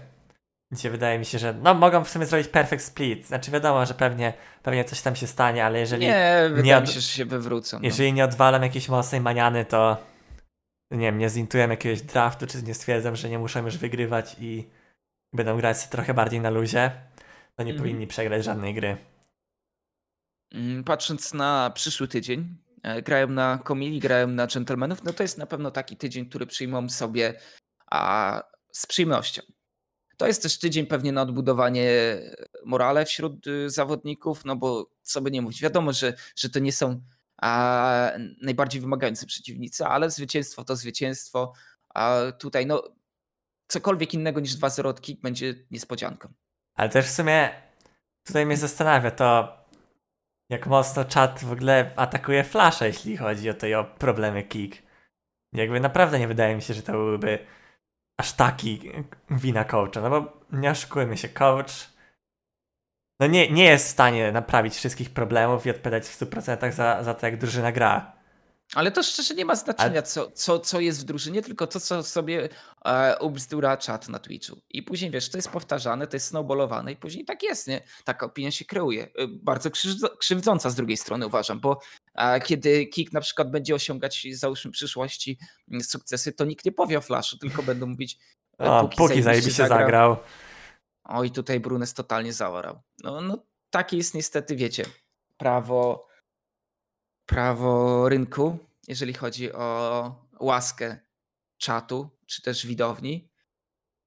Gdzie wydaje mi się, że no mogą w sumie zrobić perfect split. Znaczy wiadomo, że pewnie, pewnie coś tam się stanie, ale jeżeli Nie, wydaje nie mi od- się, że się wywrócą. No. Jeżeli nie odwalam jakiejś mocnej maniany, to nie wiem, nie zintuję jakiegoś draftu, czy nie stwierdzam, że nie muszą już wygrywać i będą grać trochę bardziej na luzie, to nie Mhm. powinni przegrać żadnej gry. Mm, Patrząc na przyszły tydzień, e, grają na Komili, grają na Gentlemanów, no to jest na pewno taki tydzień, który przyjmą sobie a, z przyjemnością. To jest też tydzień pewnie na odbudowanie morale wśród y, zawodników, no bo co by nie mówić, wiadomo, że, że to nie są a, najbardziej wymagający przeciwnicy, ale zwycięstwo to zwycięstwo, a tutaj no cokolwiek innego niż 2-0 od kick będzie niespodzianką. Ale też w sumie tutaj mnie zastanawia to, jak mocno czat w ogóle atakuje Flasha, jeśli chodzi o te o problemy kick. Jakby naprawdę nie wydaje mi się, że to byłby aż taki wina coacha, no bo nie oszukujmy się, coach no nie, nie jest w stanie naprawić wszystkich problemów i odpowiadać w 100% za, za to, jak drużyna gra. Ale to szczerze nie ma znaczenia, co, co, co jest w drużynie, tylko to, co sobie e, ubzdura czat na Twitchu. I później wiesz, to jest powtarzane, to jest snowballowane i później tak jest, nie? Taka opinia się kreuje. E, bardzo krzywdząca z drugiej strony uważam, bo e, kiedy Kik na przykład będzie osiągać, załóżmy, w przyszłości mm, sukcesy, to nikt nie powie o Flashu, tylko będą mówić e, o, póki, póki zajebiście zagrał. zagrał. Oj, tutaj Brunes totalnie zaorał. No, no takie jest niestety, wiecie, prawo prawo rynku, jeżeli chodzi o łaskę czatu czy też widowni.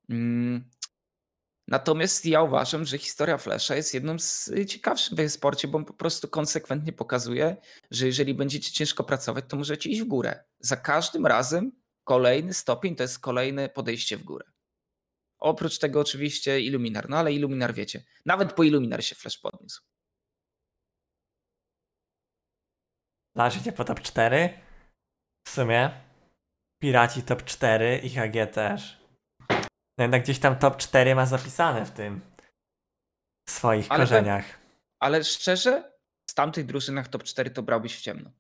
Mm. Natomiast ja uważam, że historia Flasha jest jedną z ciekawszych w sporcie, bo po prostu konsekwentnie pokazuje, że jeżeli będziecie ciężko pracować, to możecie iść w górę. Za każdym razem kolejny stopień to jest kolejne podejście w górę. Oprócz tego oczywiście Illuminar, no ale Illuminar wiecie, nawet po Illuminar się Flash podniósł. Należycie po top 4. W sumie. Piraci top 4, IHG też. No jednak gdzieś tam top 4 ma zapisane w tym. W swoich ale korzeniach. ale szczerze, z tamtych drużynach top 4 to brałbyś w ciemno.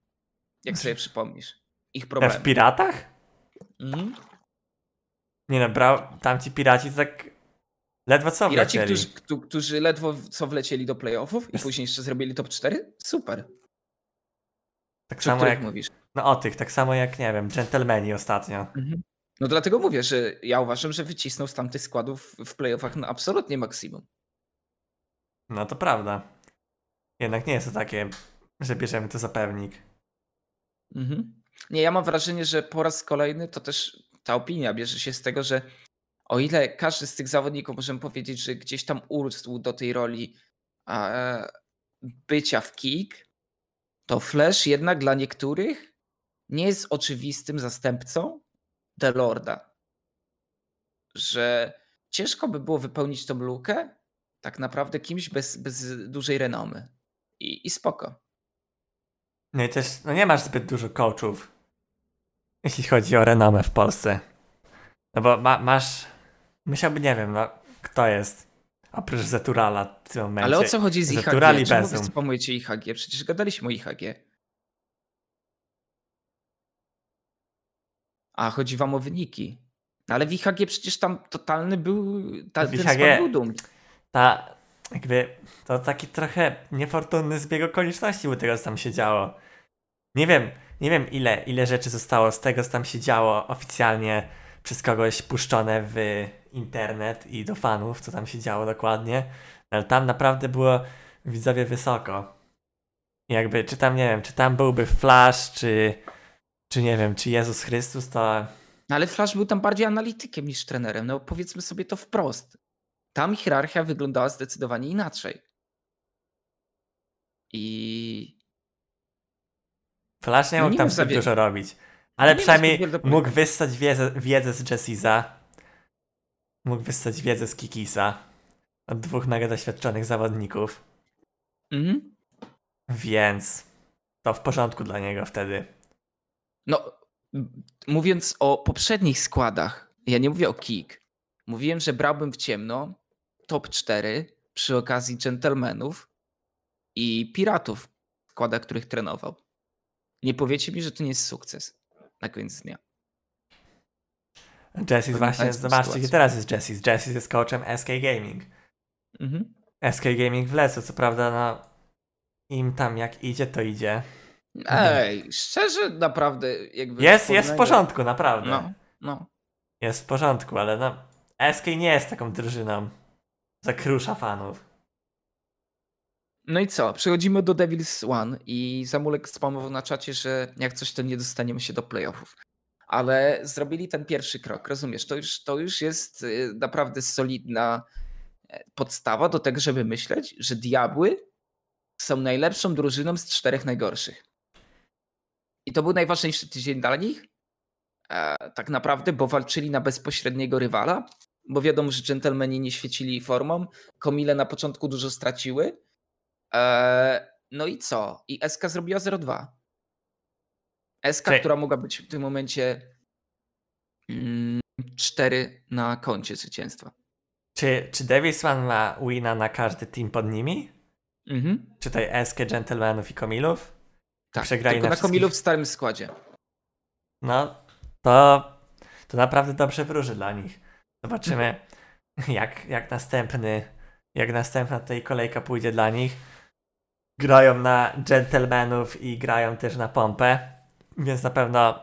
Jak sobie przypomnisz. Ich. W piratach? Mhm. Nie no, brał, tamci piraci to tak ledwo co piraci, wlecieli. Którzy, którzy ledwo co wlecieli do playoffów i później jeszcze zrobili top 4? Super. Tak Czy samo jak mówisz. No o tych, tak samo jak, nie wiem, dżentelmeni ostatnio. Mhm. No dlatego mówię, że ja uważam, że wycisnął z tamtych składów w playoffach na absolutnie maksimum. No to prawda. Jednak nie jest to takie, że bierzemy to za pewnik. Mhm. Nie, ja mam wrażenie, że po raz kolejny to też ta opinia bierze się z tego, że o ile każdy z tych zawodników możemy powiedzieć, że gdzieś tam urósł do tej roli bycia w kick, to Flash jednak dla niektórych nie jest oczywistym zastępcą The Lorda. Że ciężko by było wypełnić tą lukę tak naprawdę kimś bez, bez dużej renomy. I, I spoko. No i też no nie masz zbyt dużo coachów, jeśli chodzi o renomę w Polsce. No bo ma, masz, myślałby, nie wiem, no, kto jest oprócz Zeturala w tym momencie. Ale o co chodzi z IHG? Zeturali Czemu wy spamujecie IHG? Przecież gadaliśmy o IHG. A, chodzi wam o wyniki. No ale w IHG przecież tam totalny był, ta, w IHG, był dum. Ta, jakby, to taki trochę niefortunny zbieg okoliczności u tego, co tam się działo. Nie wiem, nie wiem ile, ile rzeczy zostało z tego, co tam się działo oficjalnie przez kogoś puszczone w internet i do fanów, co tam się działo dokładnie, ale tam naprawdę było widzowie wysoko. jakby, czy tam, nie wiem, czy tam byłby Flash, czy, czy nie wiem, czy Jezus Chrystus, to... No ale Flash był tam bardziej analitykiem niż trenerem, no powiedzmy sobie to wprost. Tam hierarchia wyglądała zdecydowanie inaczej. I... Flash nie no mógł tam zbyt dużo robić. Ale przynajmniej mógł wyssać wiedzę, wiedzę z Jessisa. Mógł wyssać wiedzę z Kikisa. Od dwóch mega doświadczonych zawodników. Mhm. Więc to w porządku dla niego wtedy. No, mówiąc o poprzednich składach, ja nie mówię o Kik. Mówiłem, że brałbym w ciemno top 4 przy okazji dżentelmenów i piratów, składa których trenował. Nie powiecie mi, że to nie jest sukces na koniec dnia. Jessis właśnie, zobaczcie, gdzie teraz jest Jessis. Jessis jest coachem SK Gaming. Mhm. SK Gaming w lesu, co prawda, no im tam jak idzie, to idzie. Ej, szczerze, naprawdę jakby... Jest, jest w porządku, naprawdę. No, no. Jest w porządku, ale no SK nie jest taką drużyną. Zakrusza fanów. No i co? Przechodzimy do Devil's One i Zamulek spamował na czacie, że jak coś to nie dostaniemy się do playoffów. Ale zrobili ten pierwszy krok, rozumiesz? To już, to już jest y, naprawdę solidna e, podstawa do tego, żeby myśleć, że Diabły są najlepszą drużyną z czterech najgorszych. I to był najważniejszy tydzień dla nich, e, tak naprawdę, bo walczyli na bezpośredniego rywala, bo wiadomo, że dżentelmeni nie świecili formą, komile na początku dużo straciły, no i co? I SK zrobiła 0-2. SK, Czy... która mogła być w tym momencie 4 mm, na koncie zwycięstwa. Czy, czy Davisman ma wina na każdy team pod nimi? Mhm. Czy tutaj SK Gentlemanów i Komilów? Tak, Przegrali tylko na na, wszystkich. Komilu w starym składzie. No, to, to naprawdę dobrze wróży dla nich. Zobaczymy, [LAUGHS] jak, jak następny, jak następna tutaj kolejka pójdzie dla nich. Grają na gentlemanów i grają też na pompę, więc na pewno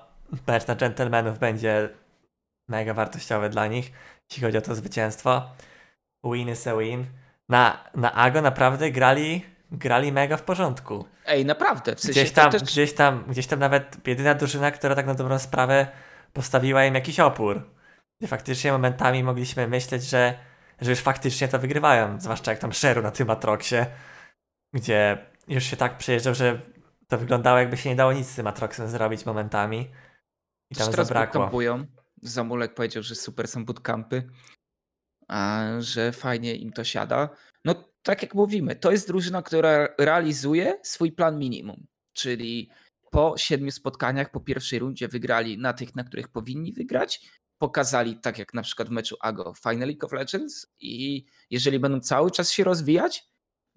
mecz na gentlemanów będzie mega wartościowy dla nich, jeśli chodzi o to zwycięstwo. Win is a win. Na, na Ago naprawdę grali, grali mega w porządku. Ej, naprawdę, w sensie Gdzieś tam, też... gdzieś tam, gdzieś tam nawet jedyna drużyna, która tak na dobrą sprawę postawiła im jakiś opór. Gdzie faktycznie momentami mogliśmy myśleć, że, że już faktycznie to wygrywają. Zwłaszcza jak tam Sheru na tym Atroxie, gdzie już się tak przejeżdżał, że to wyglądało jakby się nie dało nic z tym Atroxem zrobić momentami. I tam teraz zabrakło. bootcampują. Zamulek powiedział, że super są bootcampy, a że fajnie im to siada. No tak jak mówimy, to jest drużyna, która realizuje swój plan minimum, czyli po siedmiu spotkaniach, po pierwszej rundzie wygrali na tych, na których powinni wygrać, pokazali tak jak na przykład w meczu AGO Final League of Legends i jeżeli będą cały czas się rozwijać,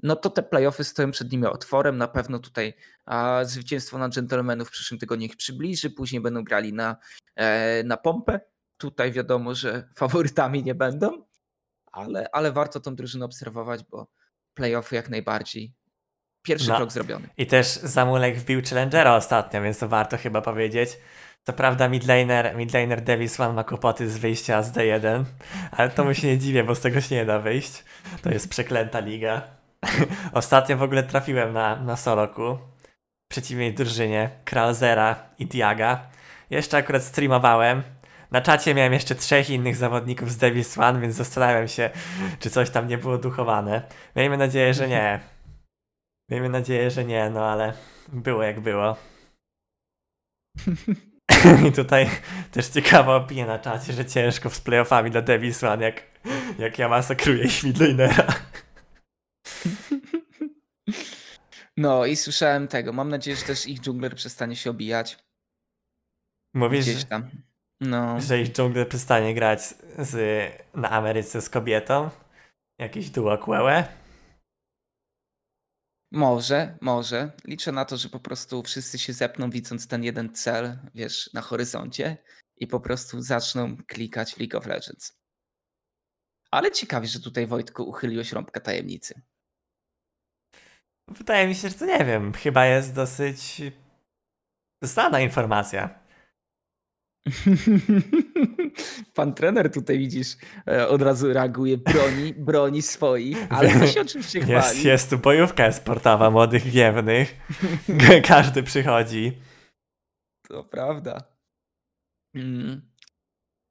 no to te playoffy stoją przed nimi otworem. Na pewno tutaj a, zwycięstwo na Gentlemanów w przyszłym tygodniu ich przybliży, później będą grali na, e, na pompę. Tutaj wiadomo, że [LAUGHS] faworytami nie będą, ale, ale warto tą drużynę obserwować, bo playoffy jak najbardziej. Pierwszy No. krok zrobiony. I też Zamulek wbił Challengera ostatnio, więc to warto chyba powiedzieć. To prawda, midlaner, midlaner Davis One ma kłopoty z wyjścia z D1, ale to mu się nie dziwię, bo z tego się nie da wyjść. To jest przeklęta liga. [LAUGHS] Ostatnio w ogóle trafiłem na, na Soloku w przeciwnej drużynie Kralzera i Diaga. Jeszcze akurat streamowałem. Na czacie miałem jeszcze trzech innych zawodników z Davis One, więc zastanawiam się, czy coś tam nie było duchowane. Miejmy nadzieję, że nie. Miejmy nadzieję, że nie, no ale było jak było. [LAUGHS] I tutaj też ciekawa opinia na czacie, że ciężko z playoffami dla Davis One, jak, jak ja masakruję ich No i słyszałem tego. Mam nadzieję, że też ich dżungler przestanie się obijać. Mówisz, Gdzieś tam. No. że ich dżungler przestanie grać z, na Ameryce z kobietą? Jakieś duo kłełe? Może, może. Liczę na to, że po prostu wszyscy się zepną, widząc ten jeden cel, wiesz, na horyzoncie i po prostu zaczną klikać w League of Legends. Ale ciekawie, że tutaj Wojtku uchyliłeś rąbka tajemnicy. Wydaje mi się, że to nie wiem. Chyba jest dosyć znana informacja. [LAUGHS] Pan trener tutaj widzisz, e, od razu reaguje, broni, broni swoich, ale to się oczywiście chwali. Jest, jest tu bojówka sportowa młodych wiewnych. [LAUGHS] Każdy przychodzi. To prawda. Mm.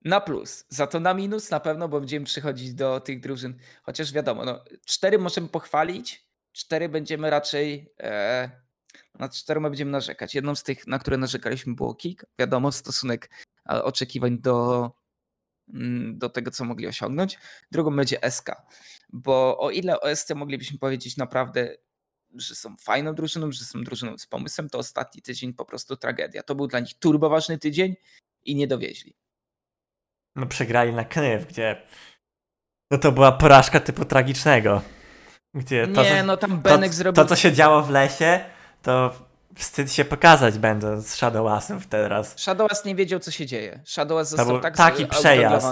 Na plus. Za to na minus na pewno, bo będziemy przychodzić do tych drużyn. Chociaż wiadomo, no, cztery możemy pochwalić, cztery będziemy raczej. E, na cztery będziemy narzekać. Jedną z tych, na które narzekaliśmy, było Kik. Wiadomo, stosunek e, oczekiwań do, mm, do tego, co mogli osiągnąć. Drugą będzie SK. Bo o ile o moglibyśmy powiedzieć naprawdę że są fajną drużyną, że są drużyną z pomysłem, to ostatni tydzień po prostu tragedia. To był dla nich turbo ważny tydzień i nie dowieźli. No przegrali na Knyw, gdzie no to była porażka typu tragicznego. Gdzie to, nie, no tam to, Benek zrobił... to, co się działo w lesie, to wstyd się pokazać będąc z Shadowasem teraz. Shadowaz nie wiedział, co się dzieje. Shadowaz został był tak taki przejazd.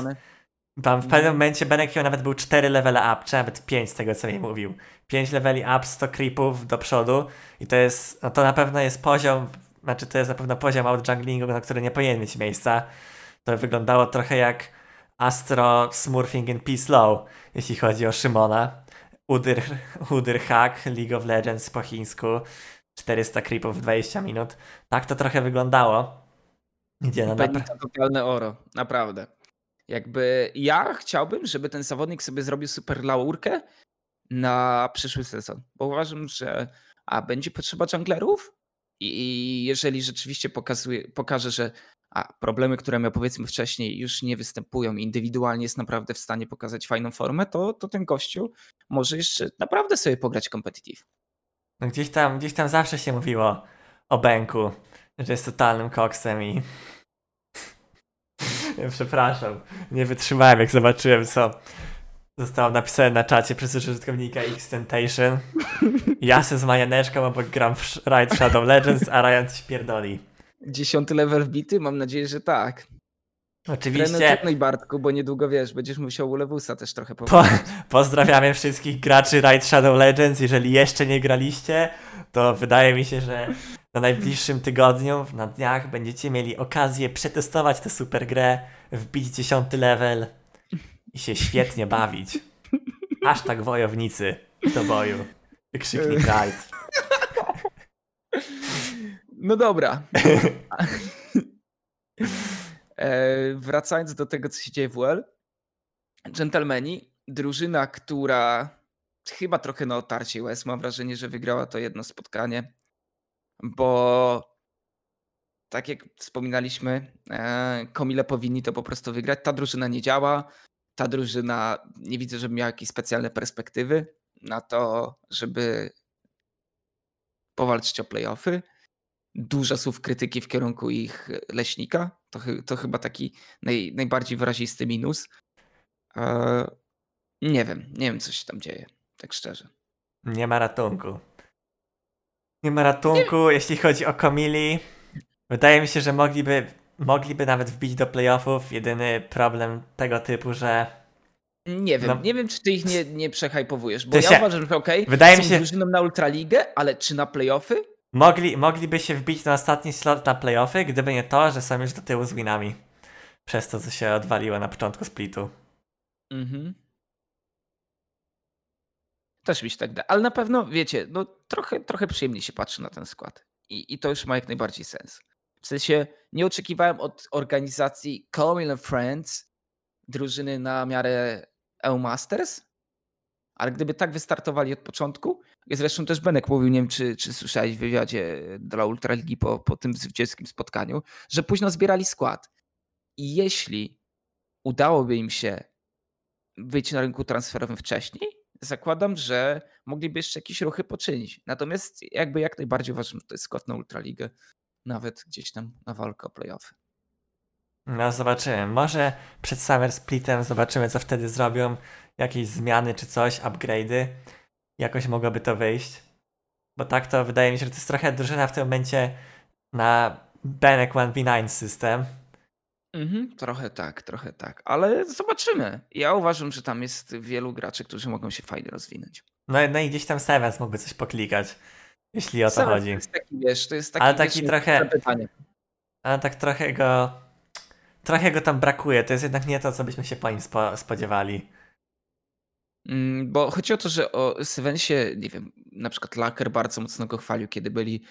Tam w Mhm. pewnym momencie Benek miał nawet był 4 levele up, czy nawet 5 z tego co mi mówił. 5 leveli up, 100 creepów do przodu i to jest, no to na pewno jest poziom, znaczy to jest na pewno poziom outjunglingu, na który nie powinien mieć miejsca. To wyglądało trochę jak Astro Smurfing in Peace Low, jeśli chodzi o Szymona. Udyr, [LAUGHS] udyr hack, League of Legends po chińsku, 400 creepów w 20 minut. Tak to trochę wyglądało. Gdzie no Benny napra- to totalne oro, naprawdę. Jakby ja chciałbym, żeby ten zawodnik sobie zrobił super laurkę na przyszły sezon, bo uważam, że a będzie potrzeba junglerów i jeżeli rzeczywiście pokazuje, pokaże, że a problemy, które miał powiedzmy wcześniej już nie występują indywidualnie jest naprawdę w stanie pokazać fajną formę, to, to ten gościu może jeszcze naprawdę sobie pograć competitive. No gdzieś tam, gdzieś tam zawsze się mówiło o Benku, że jest totalnym koksem i... [LAUGHS] Przepraszam, nie wytrzymałem jak zobaczyłem co, Zostało napisane na czacie przez użytkownika Xtentation. Ja se z majaneczką obok gram w Ride Shadow Legends, a Ryan coś pierdoli. Dziesiąty level wbity? Mam nadzieję, że tak. Oczywiście. No i Bartku, bo niedługo wiesz, będziesz musiał u Lewusa też trochę Po, pozdrawiamy wszystkich graczy Ride Shadow Legends. Jeżeli jeszcze nie graliście, to wydaje mi się, że na najbliższym tygodniu, na dniach, będziecie mieli okazję przetestować tę super grę, wbić dziesiąty level i się świetnie bawić. [LAUGHS] Aż tak wojownicy do boju. Wykrzyknik Ride. No dobra. [LAUGHS] E, wracając do tego, co się dzieje w UL. Gentlemani, drużyna, która chyba trochę na otarcie US, mam wrażenie, że wygrała to jedno spotkanie, bo tak jak wspominaliśmy, e, Komile powinni to po prostu wygrać. Ta drużyna nie działa. Ta drużyna nie widzę, żeby miała jakieś specjalne perspektywy na to, żeby powalczyć o playoffy. Dużo słów krytyki w kierunku ich leśnika. To, to chyba taki naj, najbardziej wyrazisty minus. E, nie wiem, nie wiem, co się tam dzieje, tak szczerze. Nie ma ratunku. Nie ma ratunku, nie. jeśli chodzi o Komili. Wydaje mi się, że mogliby, mogliby nawet wbić do playoffów. Jedyny problem tego typu, że. Nie wiem, no, nie wiem, czy ty ich nie, nie przehajpowujesz, bo ja uważam, że okej, okay, wydaje są mi się drużyną na Ultraligę, ale czy na playoffy? Mogli, mogliby się wbić na ostatni slot na playoffy, gdyby nie to, że są już do tyłu z winami. Przez to, co się odwaliło na początku splitu. Mhm. Też mi się tak da. Ale na pewno, wiecie, no trochę, trochę przyjemniej się patrzy na ten skład. I, I to już ma jak najbardziej sens. W sensie nie oczekiwałem od organizacji Colin Friends drużyny na miarę EU Masters, ale gdyby tak wystartowali od początku, zresztą też Benek mówił, nie wiem czy, czy słyszałeś w wywiadzie dla Ultraligi po, po tym zwycięskim spotkaniu, że późno zbierali skład. I jeśli udałoby im się wyjść na rynku transferowym wcześniej, zakładam, że mogliby jeszcze jakieś ruchy poczynić. Natomiast jakby jak najbardziej uważam, że to jest skład na Ultraligę, nawet gdzieś tam na walkę o playoffy. No zobaczymy. Może przed Summer Splitem zobaczymy, co wtedy zrobią. Jakieś zmiany czy coś, upgrade'y. Jakoś mogłoby to wyjść. Bo tak to wydaje mi się, że to jest trochę drużyna w tym momencie na Benek 1v9 system. Mhm, trochę tak, trochę tak. Ale zobaczymy. Ja uważam, że tam jest wielu graczy, którzy mogą się fajnie rozwinąć. No, no i gdzieś tam Sevens mógłby coś poklikać, jeśli o to Sevens chodzi. To jest taki, wiesz, to jest taki, ale taki trochę. Ale tak trochę go trochę go tam brakuje. To jest jednak nie to, co byśmy się po nim spo, spodziewali. Mm, bo chodzi o to, że o Sevensie, nie wiem, na przykład Laker bardzo mocno go chwalił, kiedy byli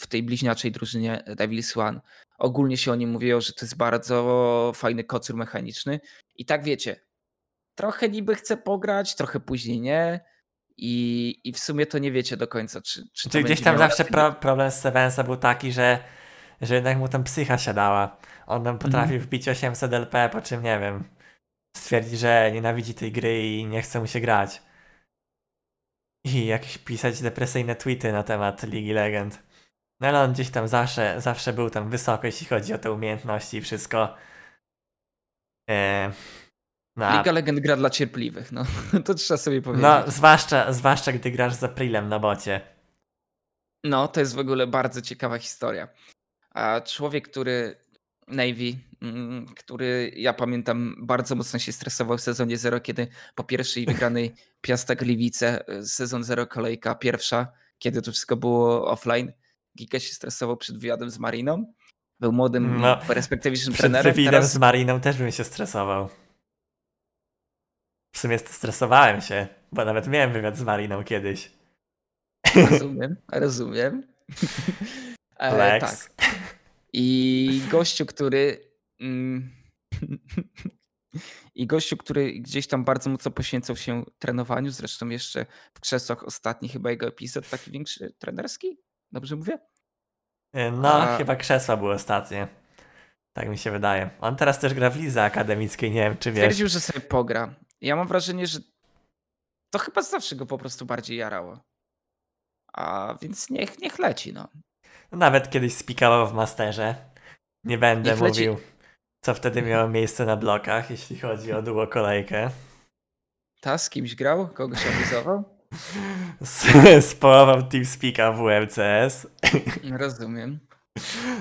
w tej bliźniaczej drużynie Devils One. Ogólnie się o nim mówiło, że to jest bardzo fajny kocur mechaniczny. I tak wiecie, trochę niby chce pograć, trochę później nie. I, i w sumie to nie wiecie do końca, czy, czy Gdzieś tam zawsze pro, problem z Sevensa był taki, że, że jednak mu tam psycha siadała. On nam potrafił mm. wbić 800 LP, po czym nie wiem. Stwierdzi, że nienawidzi tej gry i nie chce mu się grać. I jakieś pisać depresyjne tweety na temat Ligi Legend. No ale on gdzieś tam zawsze, zawsze był tam wysoko, jeśli chodzi o te umiejętności i wszystko. Eee, no, Liga Legend gra dla cierpliwych, no [LAUGHS] to trzeba sobie powiedzieć. No, zwłaszcza, zwłaszcza gdy grasz z Aprilem na bocie. No, to jest w ogóle bardzo ciekawa historia. A człowiek, który Navy, który ja pamiętam bardzo mocno się stresował w sezonie 0, kiedy po pierwszej wygranej Piasta Gliwice, e, sezon 0 kolejka pierwsza, kiedy to wszystko było offline, Giga się stresował przed wywiadem z Mariną. Był młodym, no, perspektywicznym przed trenerem. Przed teraz... z Mariną też bym się stresował. W sumie stresowałem się, bo nawet miałem wywiad z Mariną kiedyś. Rozumiem, rozumiem. [LAUGHS] E, tak. I gościu, który. Mm, [LAUGHS] I gościu, który gdzieś tam bardzo mocno poświęcał się trenowaniu, zresztą jeszcze w krzesłach ostatni chyba jego epizod, taki większy trenerski? Dobrze mówię? E, no, A... chyba krzesła były ostatnie. Tak mi się wydaje. On teraz też gra w lidze akademickiej, nie wiem czy wiesz. Stwierdził, że sobie pogra. Ja mam wrażenie, że to chyba zawsze go po prostu bardziej jarało. A więc niech, niech leci, no. Nawet kiedyś spikował w masterze. Nie będę mówił, co wtedy miało miejsce na blokach, jeśli chodzi o duo kolejkę. Ta z kimś grał? Kogoś abuzował? Społował [LAUGHS] TeamSpeaka w WMCS. Rozumiem.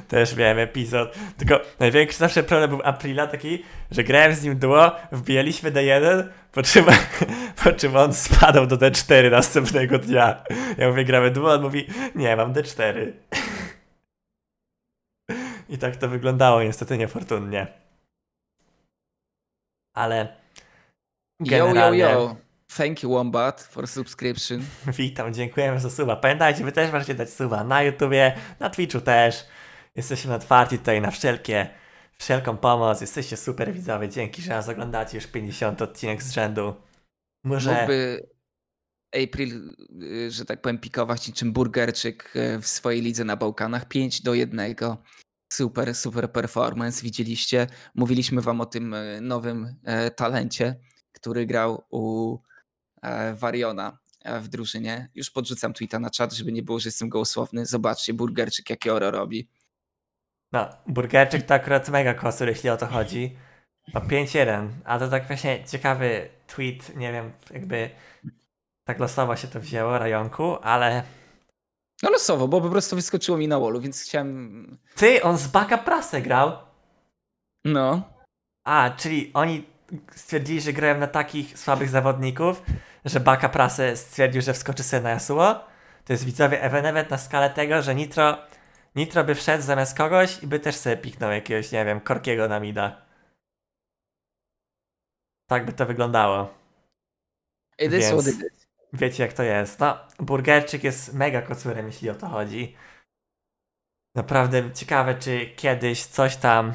Też miałem epizod. Tylko największy zawsze problem był Aprila taki, że grałem z nim duo, wbijaliśmy D1, po czym, [LAUGHS] po czym on spadał do D4 następnego dnia. Ja mówię, gramy duo, on mówi, nie, mam D4. I tak to wyglądało niestety niefortunnie. Ale generalnie... Yo, yo, yo. Thank you, Wombat, for subscription. [LAUGHS] Witam, dziękujemy za suba. Pamiętajcie, wy też możecie dać suba na YouTubie, na Twitchu też. Jesteśmy otwarci tutaj na wszelkie, wszelką pomoc. Jesteście super widzowie. Dzięki, że nas oglądacie już 50 odcinek z rzędu. Może... Mógłby April, y, że tak powiem, pikować niczym burgerczyk y, w swojej lidze na Bałkanach. 5 do 1. Super, super performance. Widzieliście, mówiliśmy wam o tym y, nowym talencie, który grał u Wariona w drużynie. Już podrzucam tweeta na czat, żeby nie było, że jestem gołosłowny. Zobaczcie, burgerczyk jakie oro robi. No, burgerczyk to akurat mega kosur, jeśli o to chodzi. No 5-1, a to tak właśnie ciekawy tweet, nie wiem, jakby tak losowo się to wzięło, rajonku, ale... No losowo, bo po prostu wyskoczyło mi na wallu, więc chciałem... Ty, on z baka prasę grał? No. A, czyli oni stwierdzili, że grają na takich słabych zawodników, że baka prasę stwierdził, że wskoczy sobie na Yasuo? To jest widzowie even na skalę tego, że Nitro Nitro by wszedł zamiast kogoś i by też sobie piknął jakiegoś, nie wiem, korkiego na mida. Tak by to wyglądało. It is what it is. Wiecie jak to jest. No, burgerczyk jest mega kocurem, jeśli o to chodzi. Naprawdę ciekawe, czy kiedyś coś tam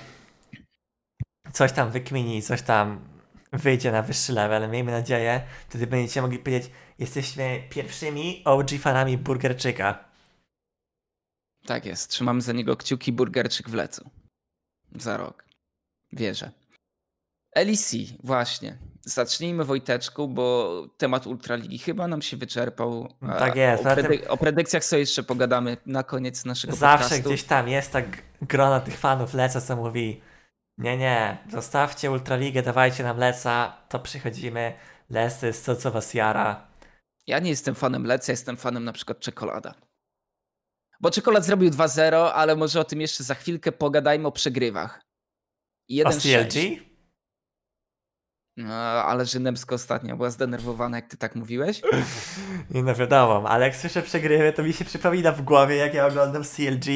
coś tam wykmini, coś tam wyjdzie na wyższy level. Miejmy nadzieję. Wtedy będziecie mogli powiedzieć, jesteśmy pierwszymi OG fanami burgerczyka. Tak jest. Trzymamy za niego kciuki, burgerczyk w lecu. Za rok. Wierzę. LEC, właśnie. Zacznijmy Wojteczku, bo temat Ultraligi chyba nam się wyczerpał. Tak jest. O, predy- o predykcjach sobie jeszcze pogadamy na koniec naszego Zawsze podcastu. gdzieś tam jest tak grona tych fanów Leca, co mówi nie, nie, zostawcie Ultraligę, dawajcie nam Leca, to przychodzimy. To jest to, co was jara. Ja nie jestem fanem Leca, jestem fanem na przykład Czekolada. Bo Czekolad zrobił 2-0, ale może o tym jeszcze za chwilkę pogadajmy o przegrywach. 1 o CLG? No, ale Żydemsko ostatnio była zdenerwowana, jak ty tak mówiłeś. [LAUGHS] Nie no wiadomo, ale jak słyszę przegrywy, to mi się przypomina w głowie, jak ja oglądam CLG,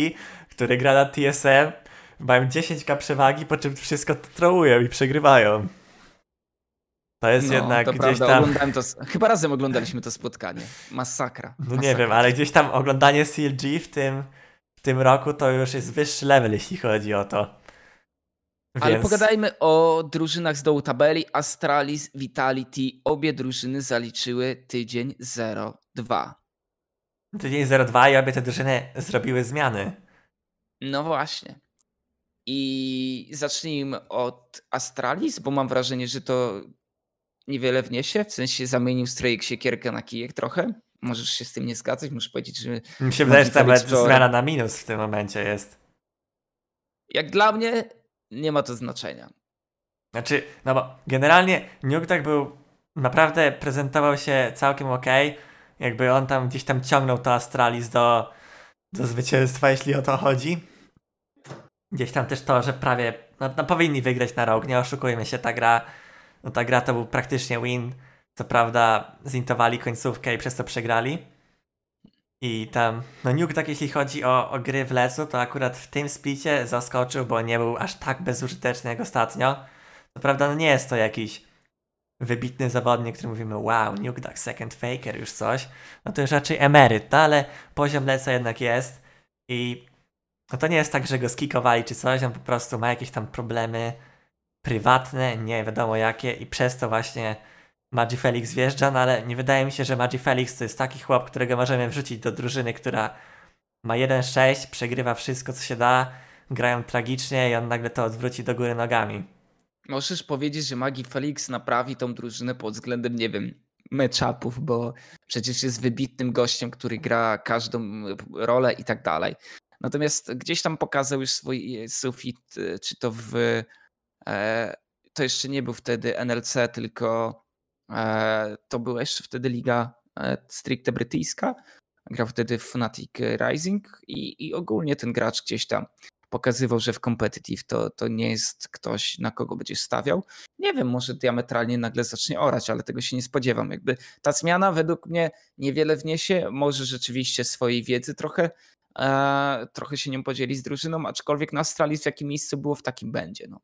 który gra na TSM, mają 10k przewagi, po czym wszystko trołują i przegrywają. To jest no, jednak to gdzieś prawda, tam. To, chyba razem oglądaliśmy to spotkanie. Masakra. No nie wiem, ale gdzieś tam oglądanie CLG w tym, w tym roku to już jest wyższy level, jeśli chodzi o to. Więc... Ale pogadajmy o drużynach z dołu tabeli. Astralis, Vitality, obie drużyny zaliczyły tydzień 0-2. Tydzień 0-2 i obie te drużyny zrobiły zmiany. No właśnie. I zacznijmy od Astralis, bo mam wrażenie, że to niewiele wniesie, w sensie zamienił strojek siekierkę na kijek trochę. Możesz się z tym nie zgadzać, muszę powiedzieć, że... Mi się wydaje, że nawet zmiana na minus w tym momencie jest. Jak dla mnie nie ma to znaczenia. Znaczy, no bo generalnie Nuke tak był, naprawdę prezentował się całkiem ok. Jakby on tam gdzieś tam ciągnął to Astralis do, do zwycięstwa, jeśli o to chodzi. Gdzieś tam też to, że prawie, no, no powinni wygrać na rok, nie oszukujmy się, ta gra no ta gra to był praktycznie win. Co prawda zintowali końcówkę i przez to przegrali. I tam, no Nuke tak jeśli chodzi o, o gry w lecu, to akurat w tym splicie zaskoczył, bo nie był aż tak bezużyteczny jak ostatnio. Co prawda no nie jest to jakiś wybitny zawodnik, który mówimy wow, Nuke tak second faker, już coś. No to już raczej emeryt, no ale poziom leca jednak jest. I no to nie jest tak, że go skikowali czy coś, on po prostu ma jakieś tam problemy prywatne, nie wiadomo jakie i przez to właśnie Magi Felix wjeżdża, no ale nie wydaje mi się, że Magi Felix to jest taki chłop, którego możemy wrzucić do drużyny, która ma 1-6, przegrywa wszystko co się da, grają tragicznie i on nagle to odwróci do góry nogami. Możesz powiedzieć, że Magi Felix naprawi tą drużynę pod względem, nie wiem, matchupów, bo przecież jest wybitnym gościem, który gra każdą rolę i tak dalej. Natomiast gdzieś tam pokazał już swój sufit, czy to w E, to jeszcze nie był wtedy NLC, tylko E, to była jeszcze wtedy liga e, stricte brytyjska. Grał wtedy w Fnatic Rising i, i ogólnie ten gracz gdzieś tam pokazywał, że w competitive to, to nie jest ktoś, na kogo będziesz stawiał. Nie wiem, może diametralnie nagle zacznie orać, ale tego się nie spodziewam. Jakby ta zmiana według mnie niewiele wniesie, może rzeczywiście swojej wiedzy trochę, e, trochę się nią podzieli z drużyną, aczkolwiek na Astralis w jakim miejscu było, w takim będzie. No.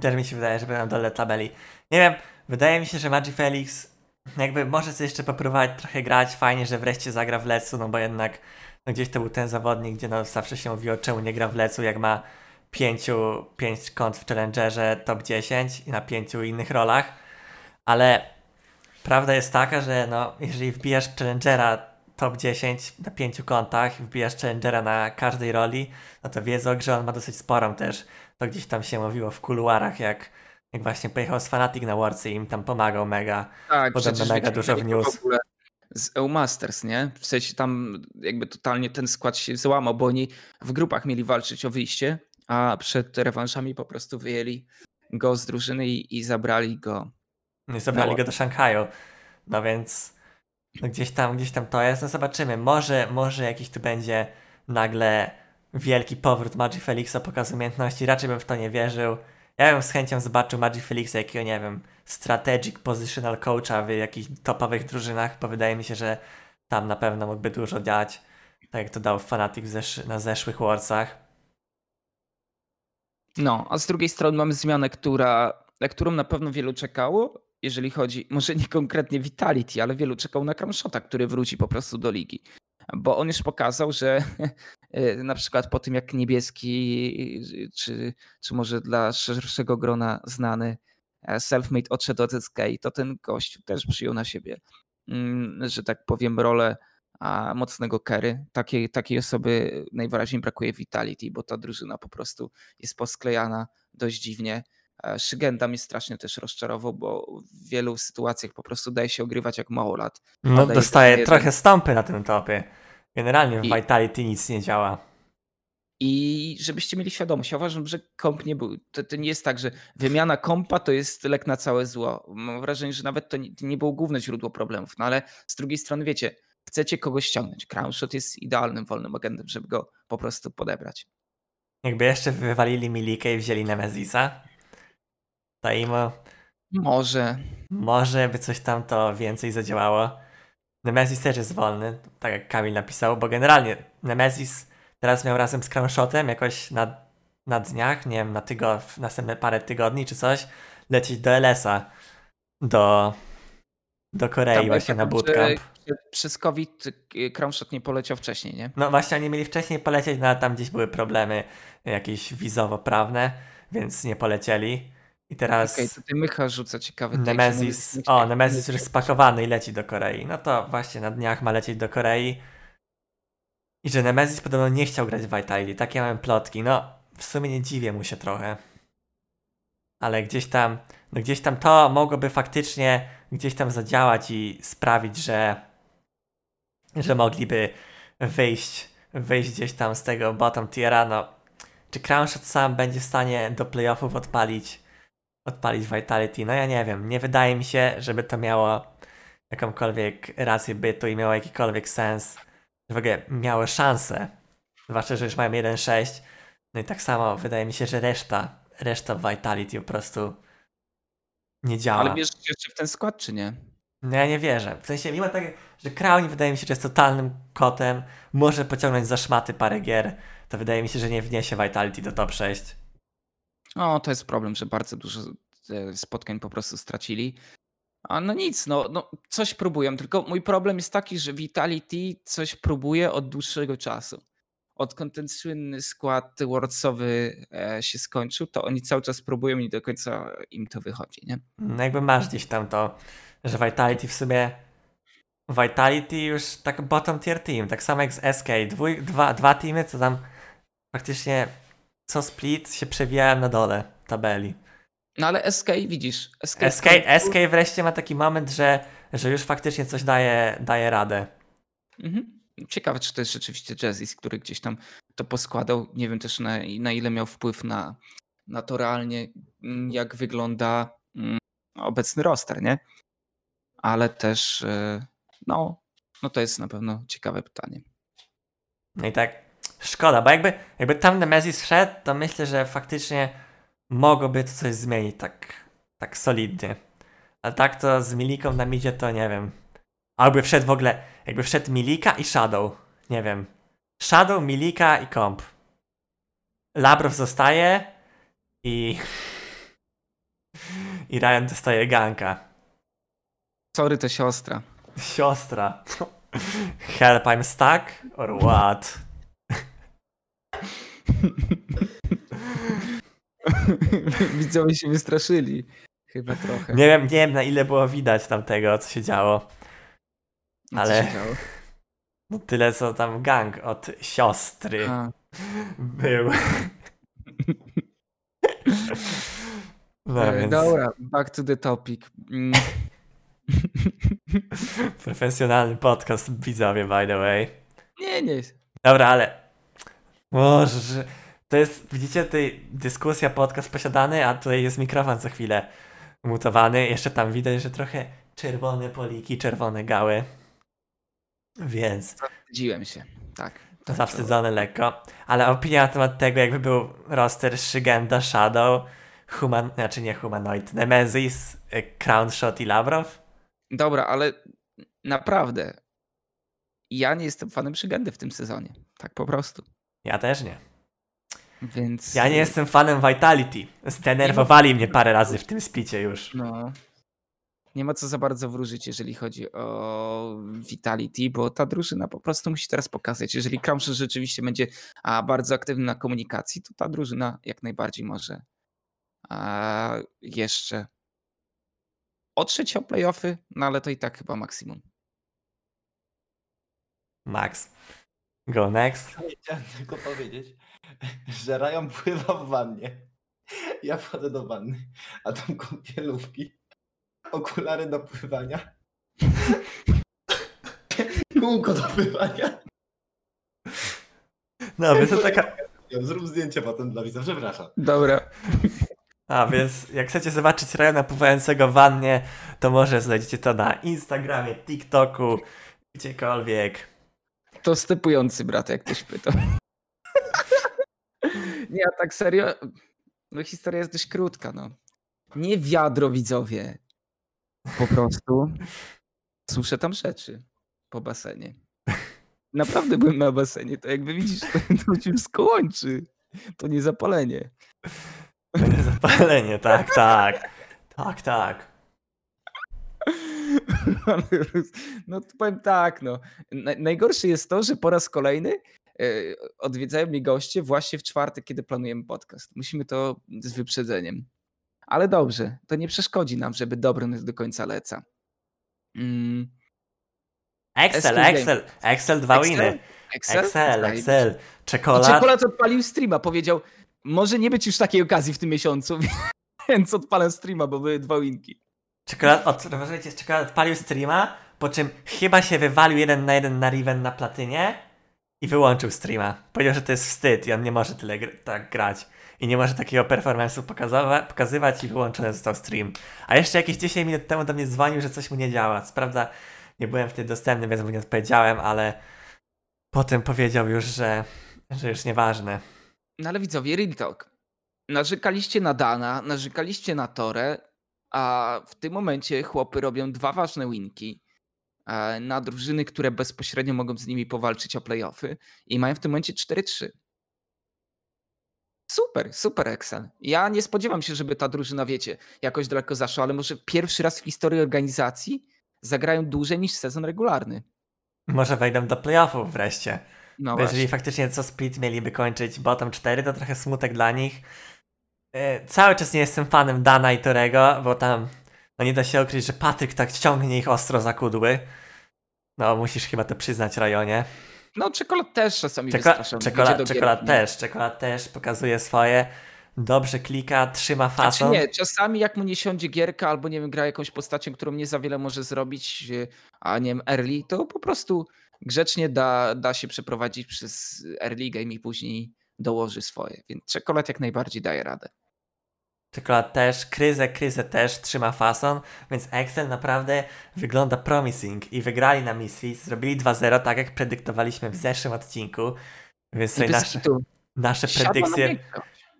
Też mi się wydaje, że będą na dole tabeli. Nie wiem, wydaje mi się, że Magic Felix jakby może sobie jeszcze popróbować trochę grać. Fajnie, że wreszcie zagra w Lecu, no bo jednak no gdzieś to był ten zawodnik, gdzie no zawsze się mówiło, czemu nie gra w Lecu, jak ma pięciu, pięć kont w Challengerze top 10 i na pięciu innych rolach. Ale prawda jest taka, że no jeżeli wbijasz Challengera top 10 na pięciu kontach, wbijasz Challengera na każdej roli, no to wiedzą, że on ma dosyć sporą też. To gdzieś tam się mówiło w kuluarach, jak jak właśnie pojechał z Fanatic na Worlds i im tam pomagał mega. Tak, Podobno mega dużo w news. Z EU Masters, nie? W sensie tam jakby totalnie ten skład się złamał, bo oni w grupach mieli walczyć o wyjście, a przed rewanżami po prostu wyjęli go z drużyny i, i zabrali go. Nie zabrali go do Szanghaju. No więc no gdzieś tam, gdzieś tam to jest. No zobaczymy. Może, może jakiś tu będzie nagle wielki powrót Magii Felixa, pokaz umiejętności. Raczej bym w to nie wierzył. Ja bym z chęcią zobaczył Magic Felixa, jakiego, nie wiem, strategic positional coacha w jakichś topowych drużynach, bo wydaje mi się, że tam na pewno mógłby dużo działać, tak jak to dał Fanatic zesz na zeszłych Worldsach. No, a z drugiej strony mamy zmianę, która, na którą na pewno wielu czekało, jeżeli chodzi, może nie konkretnie Vitality, ale wielu czekał na Cramshota, który wróci po prostu do ligi bo on już pokazał, że e, [LAUGHS] na przykład po tym jak niebieski, czy, czy może dla szerszego grona znany e, self-made odszedł od SK, to ten gość też przyjął na siebie, mm, że tak powiem, rolę mocnego Kerry. Takiej, takiej osoby najwyraźniej brakuje Vitality, bo ta drużyna po prostu jest posklejana dość dziwnie. E, Szygenda mnie strasznie też rozczarował, bo w wielu sytuacjach po prostu daje się ogrywać jak mało lat. No dostaje trochę stąpy na tym topie. Generalnie w I... Vitality nic nie działa. I żebyście mieli świadomość, ja uważam, że komp nie był. To, to, nie jest tak, że wymiana kompa to jest lek na całe zło. Mam wrażenie, że nawet to nie, to nie było główne źródło problemów. No ale z drugiej strony, wiecie, chcecie kogoś ściągnąć. Crownshot jest idealnym wolnym agentem, żeby go po prostu podebrać. Jakby jeszcze wywalili Milikę i wzięli Nemezisa, to im... Może. Może by coś tam to więcej zadziałało. Nemesis też jest wolny, tak jak Kamil napisał, bo generalnie Nemesis teraz miał razem z Crownshotem jakoś na, na dniach, nie wiem, na tygod następne parę tygodni czy coś, lecieć do LS-a, do, do Korei Tam właśnie na bootcamp. Przez COVID Crownshot nie poleciał wcześniej, nie? No właśnie, oni mieli wcześniej polecieć, no ale tam gdzieś były problemy jakieś wizowo-prawne, więc nie polecieli. I teraz. Okej, okay, tutaj Mycha rzuca ciekawy Nemesis. O, Nemesis już spakowany i leci do Korei. No to właśnie na dniach ma lecieć do Korei. I że Nemesis podobno nie chciał grać w Vitality. Takie mamy plotki. No, w sumie nie dziwię mu się trochę. Ale gdzieś tam, no gdzieś tam to mogłoby faktycznie gdzieś tam zadziałać i sprawić, że, że mogliby wyjść, wyjść gdzieś tam z tego bottom tiera. No, czy Crownshot sam będzie w stanie do playoffów odpalić odpalić Vitality. No ja nie wiem, nie wydaje mi się, żeby to miało jakąkolwiek rację bytu i miało jakikolwiek sens, że w ogóle miało szansę. Zwłaszcza, że już mają 1-6. No i tak samo wydaje mi się, że reszta, reszta Vitality po prostu nie działa. Ale wierzysz jeszcze w ten skład, czy nie? No ja nie wierzę. W sensie, mimo tego, że Crown wydaje mi się, że jest totalnym kotem, może pociągnąć za szmaty parę gier, to wydaje mi się, że nie wniesie Vitality do top 6. No, to jest problem, że bardzo dużo e, spotkań po prostu stracili. A no nic, no, no coś próbują, tylko mój problem jest taki, że Vitality coś próbuje od dłuższego czasu. Odkąd ten słynny skład Worldsowy e, się skończył, to oni cały czas próbują i do końca im to wychodzi, nie? No jakby masz gdzieś tam to, że Vitality w sumie Vitality już tak bottom tier team, tak samo jak z SK, Dwój, dwa, dwa teamy, co tam praktycznie co split się przewijałem na dole tabeli. No ale SK widzisz. SK, SK, SK wreszcie ma taki moment, że, że już faktycznie coś daje, daje radę. Mhm. Ciekawe, czy to jest rzeczywiście Jazzis, który gdzieś tam to poskładał. Nie wiem też na, na ile miał wpływ na, na to realnie, mm, jak wygląda mm, obecny roster, nie? ale też e, no, no to jest na pewno ciekawe pytanie. No i tak szkoda, bo jakby, jakby tam Nemesis wszedł, to myślę, że faktycznie mogłoby to coś zmienić tak, tak solidnie. Ale tak to z Miliką na midzie to nie wiem. Albo wszedł w ogóle, jakby wszedł Milika i Shadow. Nie wiem. Shadow, Milika i Komp. Labrow zostaje i... [LAUGHS] I Ryan dostaje ganka. Sorry, to siostra. Siostra. [LAUGHS] Help, I'm stuck? Or what? [LAUGHS] Widzowie się wystraszyli. Chyba trochę. Nie wiem, nie wiem na ile było widać tam tego, co się działo. Co ale- się działo? No tyle co tam gang od siostry A, był. No e, więc Dobra, back to the topic. Mm, profesjonalny podcast widzowie by the way. Nie, nie. Dobra, ale może to jest, widzicie, tutaj dyskusja, podcast posiadany, a tutaj jest mikrofon co chwilę mutowany. Jeszcze tam widać, że trochę czerwone poliki, czerwone gały. Więc Zdziłem się. Tak. tak zawstydzony lekko. Ale opinia na temat tego, jakby był roster Shigenda, Shadow, Human, znaczy nie Humanoid, Nemesis, y, Crown Shot i Labrow. Dobra, ale naprawdę. Ja nie jestem fanem Przygendy w tym sezonie. Tak po prostu. Ja też nie. Więc. Ja nie jestem fanem Vitality. Zdenerwowali mnie parę razy w tym splicie już. No. Nie ma co za bardzo wróżyć, jeżeli chodzi o Vitality, bo ta drużyna po prostu musi teraz pokazać. Jeżeli Kramszu rzeczywiście będzie a, bardzo aktywny na komunikacji, to ta drużyna jak najbardziej może a, jeszcze otrzeć o playoffy, no ale to i tak chyba maksimum. Max. Go next. Chciałem tylko powiedzieć, że Ryan pływa w wannie. Ja wchodzę do wanny, a tam kąpielówki, okulary do pływania, kółko do pływania. No, więc to taka... Zrób zdjęcie potem dla widza, przepraszam. Dobra. A, więc jak chcecie zobaczyć Ryana pływającego w wannie, to może znajdziecie to na Instagramie, TikToku, gdziekolwiek. To stepujący brat, jak ktoś pyta. [LAUGHS] Nie, a tak serio, no historia jest dość krótka, no. Nie wiadro, widzowie. Po prostu słyszę tam rzeczy po basenie. Naprawdę byłem na basenie, to jakby widzisz, to, to się łączy. To nie zapalenie. To nie zapalenie, tak, tak. Tak, tak. [LAUGHS] No to powiem tak, no. Naj- Najgorsze jest to, że po raz kolejny e, odwiedzają mnie goście właśnie w czwartek, kiedy planujemy podcast. Musimy to z wyprzedzeniem. Ale dobrze, to nie przeszkodzi nam, żeby dobrym do końca leca. Mm, Excel. Excel, Excel, dwa Excel? winy. Excel? Excel. Excel. I Czekolad. Czekolad odpalił streama, powiedział, może nie być już takiej okazji w tym miesiącu, [LAUGHS] więc odpalę streama, bo były dwa winki. Czekolad, od, uważajcie, czekolad odpalił streama, po czym chyba się wywalił jeden na jeden na Riven na platynie i wyłączył streama. Powiedział, że to jest wstyd i on nie może tyle gr- tak grać. I nie może takiego performance'u pokazywać i wyłączony został stream. A jeszcze jakieś 10 minut temu do mnie dzwonił, że coś mu nie działa. Co nie byłem wtedy dostępny, więc mu nie odpowiedziałem, ale potem powiedział już, że, że już nieważne. No ale widzowie, real talk. Narzekaliście na Dana, narzekaliście na Torę, a w tym momencie chłopy robią dwa ważne winki e, na drużyny, które bezpośrednio mogą z nimi powalczyć o playoffy i mają w tym momencie 4-3. Super, super Excel. Ja nie spodziewam się, żeby ta drużyna, wiecie, jakoś daleko zaszła, ale może pierwszy raz w historii organizacji zagrają dłużej niż sezon regularny. Może wejdą do playoffów wreszcie. No Bo jeżeli faktycznie co split mieliby kończyć bottom 4, to trochę smutek dla nich. E, Cały czas nie jestem fanem Dana i Torego, bo tam no nie da się ukryć, że Patryk tak ciągnie ich ostro za kudły. No, musisz chyba to przyznać, Rajonie. No czekolad też czasami Czeko- wystraszony. czekolad, czekolad też, czekolad też pokazuje swoje. Dobrze klika, trzyma Znaczy fason. nie, czasami jak mu nie siądzie gierka albo nie wiem, gra jakąś postacią, którą nie za wiele może zrobić, e, a nie wiem, early, to po prostu grzecznie da, da się przeprowadzić przez early game i później dołoży swoje. Więc czekolad jak najbardziej daje radę. Czekolad też, Kryzę, Kryzę też trzyma fason, więc Excel naprawdę wygląda promising i wygrali na Misfits, zrobili 2-0, tak jak predyktowaliśmy w zeszłym odcinku, więc tutaj nasze, nasze predykcje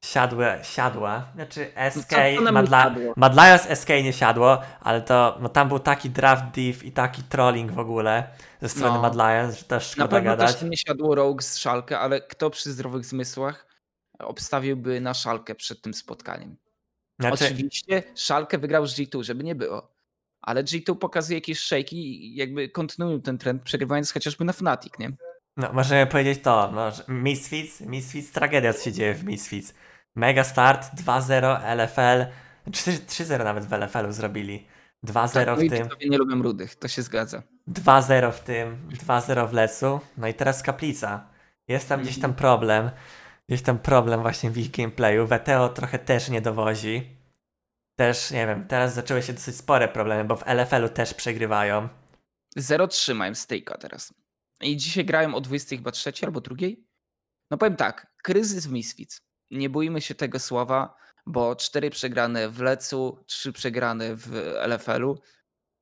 siadły, siadła, znaczy SK, co to nam Madla, siadło? Mad Lions SK nie siadło, ale to, no tam był taki draft div i taki trolling w ogóle ze strony No. Mad Lions, że też Na szkoda pewno gadać. też nie siadło Rogue z Szalkę, ale kto przy zdrowych zmysłach obstawiłby na Szalkę przed tym spotkaniem? Znaczy, Oczywiście Szalkę wygrał z G2, żeby nie było. Ale G2 pokazuje jakieś shake'i i jakby kontynuują ten trend, przegrywając chociażby na Fnatic, nie? No, możemy powiedzieć to, no, Misfits, Misfits, tragedia co się dzieje w Misfits. Mega start, 2-0 LFL, 3 3-0 nawet w LFL-u zrobili. 2-0 Tak, no w tym, nie lubią rudych, to się zgadza. 2-0 w tym, 2-0 w Lecu, no i teraz Kaplica. Jest tam gdzieś tam Mhm. problem, gdzieś tam problem właśnie w ich gameplayu. WTO trochę też nie dowozi. Też, nie wiem, teraz zaczęły się dosyć spore problemy, bo w LFL-u też przegrywają. 0-3 mają stake'a teraz. I dzisiaj grają o 20 chyba trzeciej albo drugiej. No powiem tak, kryzys w Misfits. Nie bójmy się tego słowa, bo cztery przegrane w Lecu, trzy przegrane w LFL-u.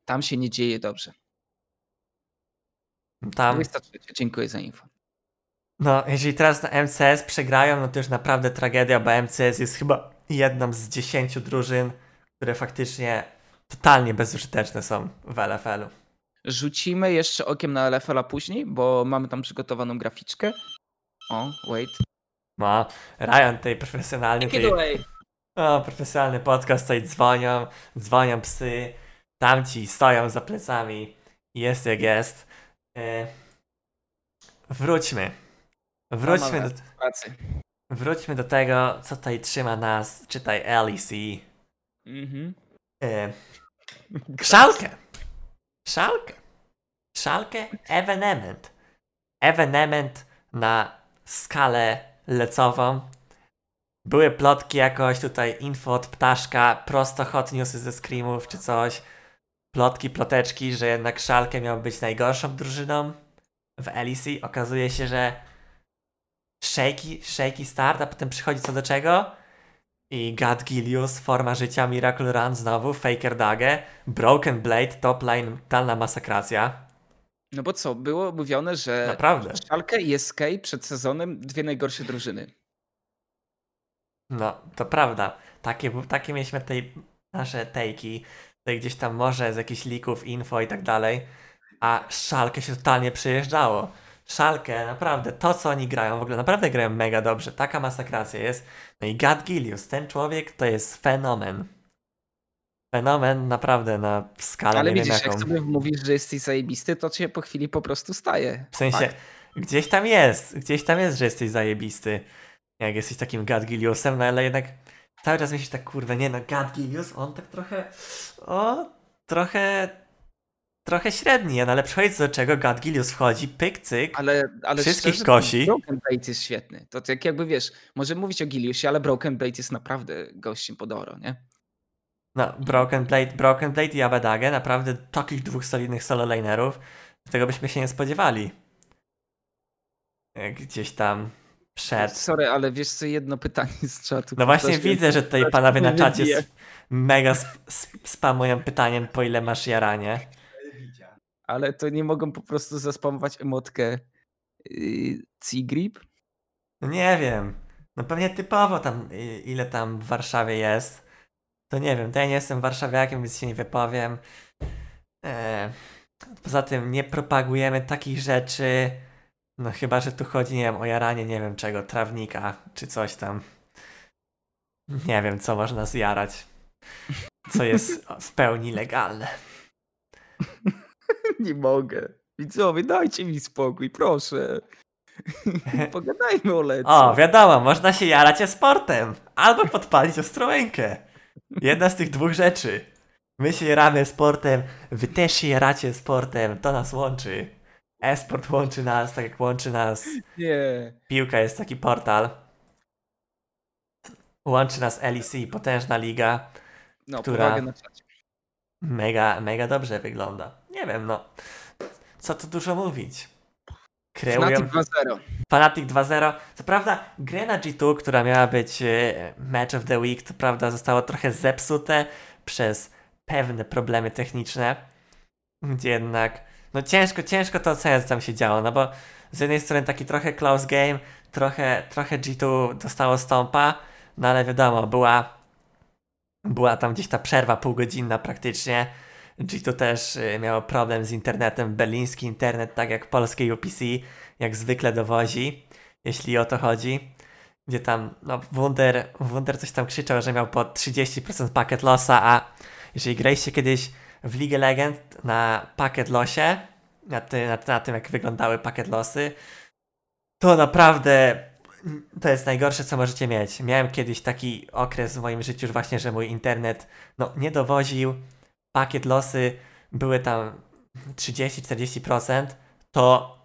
Tam się nie dzieje dobrze. Tam, 23. Dziękuję za info. no, jeżeli teraz na MCS przegrają, no to już naprawdę tragedia, bo MCS jest chyba jedną z 10 drużyn, które faktycznie totalnie bezużyteczne są w LFL-u. Rzucimy jeszcze okiem na LFL-a później, bo mamy tam przygotowaną graficzkę. O, wait. No, Ryan tutaj profesjonalnie, tutaj, o, profesjonalny podcast, tutaj dzwonią, dzwonią psy, tamci stoją za plecami, jest jak jest. E, wróćmy. Wróćmy do, wróćmy do tego, co tutaj trzyma nas, czytaj LEC. Mhm. E, Szalkę. Szalkę. Szalkę evenement. Evenement na skalę lecową. Były plotki jakoś tutaj, info od ptaszka, prosto hot newsy ze screamów czy coś. Plotki, ploteczki, że jednak Szalkę miał być najgorszą drużyną w LEC. Okazuje się, że shaky, shaky start, a potem przychodzi co do czego? I God Gilius, forma życia, Miracle Run znowu, Faker Dage, Broken Blade, top line, totalna masakracja. No bo co, było mówione, że Naprawdę. Szalkę i SK przed sezonem dwie najgorsze drużyny. No, to prawda. Takie, takie mieliśmy tej nasze tejki, tutaj gdzieś tam może z jakichś lików, info i tak dalej, a Szalkę się totalnie przejeżdżało. Szalkę, naprawdę, to co oni grają, w ogóle naprawdę grają mega dobrze, taka masakracja jest. No i God Gilius, ten człowiek to jest fenomen. Fenomen naprawdę na skalę Ale nie wiem widzisz, jak jaką. sobie mówisz, że jesteś zajebisty, to cię po chwili po prostu staje. W sensie, Fakt. gdzieś tam jest, gdzieś tam jest, że jesteś zajebisty. Jak jesteś takim God Giliusem, no ale jednak cały czas myślisz tak, kurwa, nie no, God Gilius, on tak trochę, o, trochę, trochę średni, no ale przychodzi do czego, God Gilius wchodzi, pyk, cyk, Ale, ale Wszystkich szczerze, kosi. Broken Blade jest świetny. To tak jakby wiesz, możemy mówić o Giliusie, ale Broken Blade jest naprawdę gościem pod oro, nie? No, Broken Blade, Broken Blade i Abadage, naprawdę takich dwóch solidnych solo lanerów, tego byśmy się nie spodziewali. Gdzieś tam przed Sorry, ale wiesz co, jedno pytanie z czatu. No właśnie widzę, że tutaj panowie na czacie mega sp- sp- spamują pytaniem, po ile masz jaranie. Ale to nie mogą po prostu zaspamować emotkę yy, C-Grip? No nie wiem. No pewnie typowo tam, ile tam w Warszawie jest. To nie wiem, to ja nie jestem warszawiakiem, więc się nie wypowiem. E, poza tym nie propagujemy takich rzeczy, no chyba, że tu chodzi, nie wiem, o jaranie, nie wiem czego, trawnika, czy coś tam. Nie wiem, co można zjarać. Co jest w pełni legalne. [LAUGHS] Nie mogę. Widzowie, dajcie mi spokój, proszę. [LAUGHS] Pogadajmy o Lecu. O, wiadomo, można się jarać e-sportem. Albo podpalić ostrołękę. Jedna z tych dwóch rzeczy. My się jaramy sportem, wy też się jaracie sportem, to nas łączy. E-sport łączy nas, tak jak łączy nas Nie. piłka, jest taki portal. Łączy nas LEC, potężna liga. No, Która-. Mega, mega dobrze wygląda. Nie wiem, no. Co tu dużo mówić. Kreują... Fnatic 2.0. Fanatic 2.0. Co prawda, grę na G2, która miała być e, Match of the Week, to prawda zostało trochę zepsute przez pewne problemy techniczne, gdzie jednak, no ciężko, ciężko to oceniać, co tam się działo, no bo z jednej strony taki trochę close game, trochę, trochę G2 dostało stąpa, no ale wiadomo, była, była tam gdzieś ta przerwa półgodzinna praktycznie, G2 też y, miało problem z internetem, berliński internet, tak jak polskie UPC, jak zwykle dowozi, jeśli o to chodzi. Gdzie tam, no, Wunder, Wunder coś tam krzyczał, że miał po 30% pakiet losa, a jeżeli graliście kiedyś w League Legend na pakiet losie, na, ty, na, na tym jak wyglądały pakiet losy, to naprawdę to jest najgorsze, co możecie mieć. Miałem kiedyś taki okres w moim życiu, właśnie, że mój internet no, nie dowoził, pakiet losy były tam 30-40%, to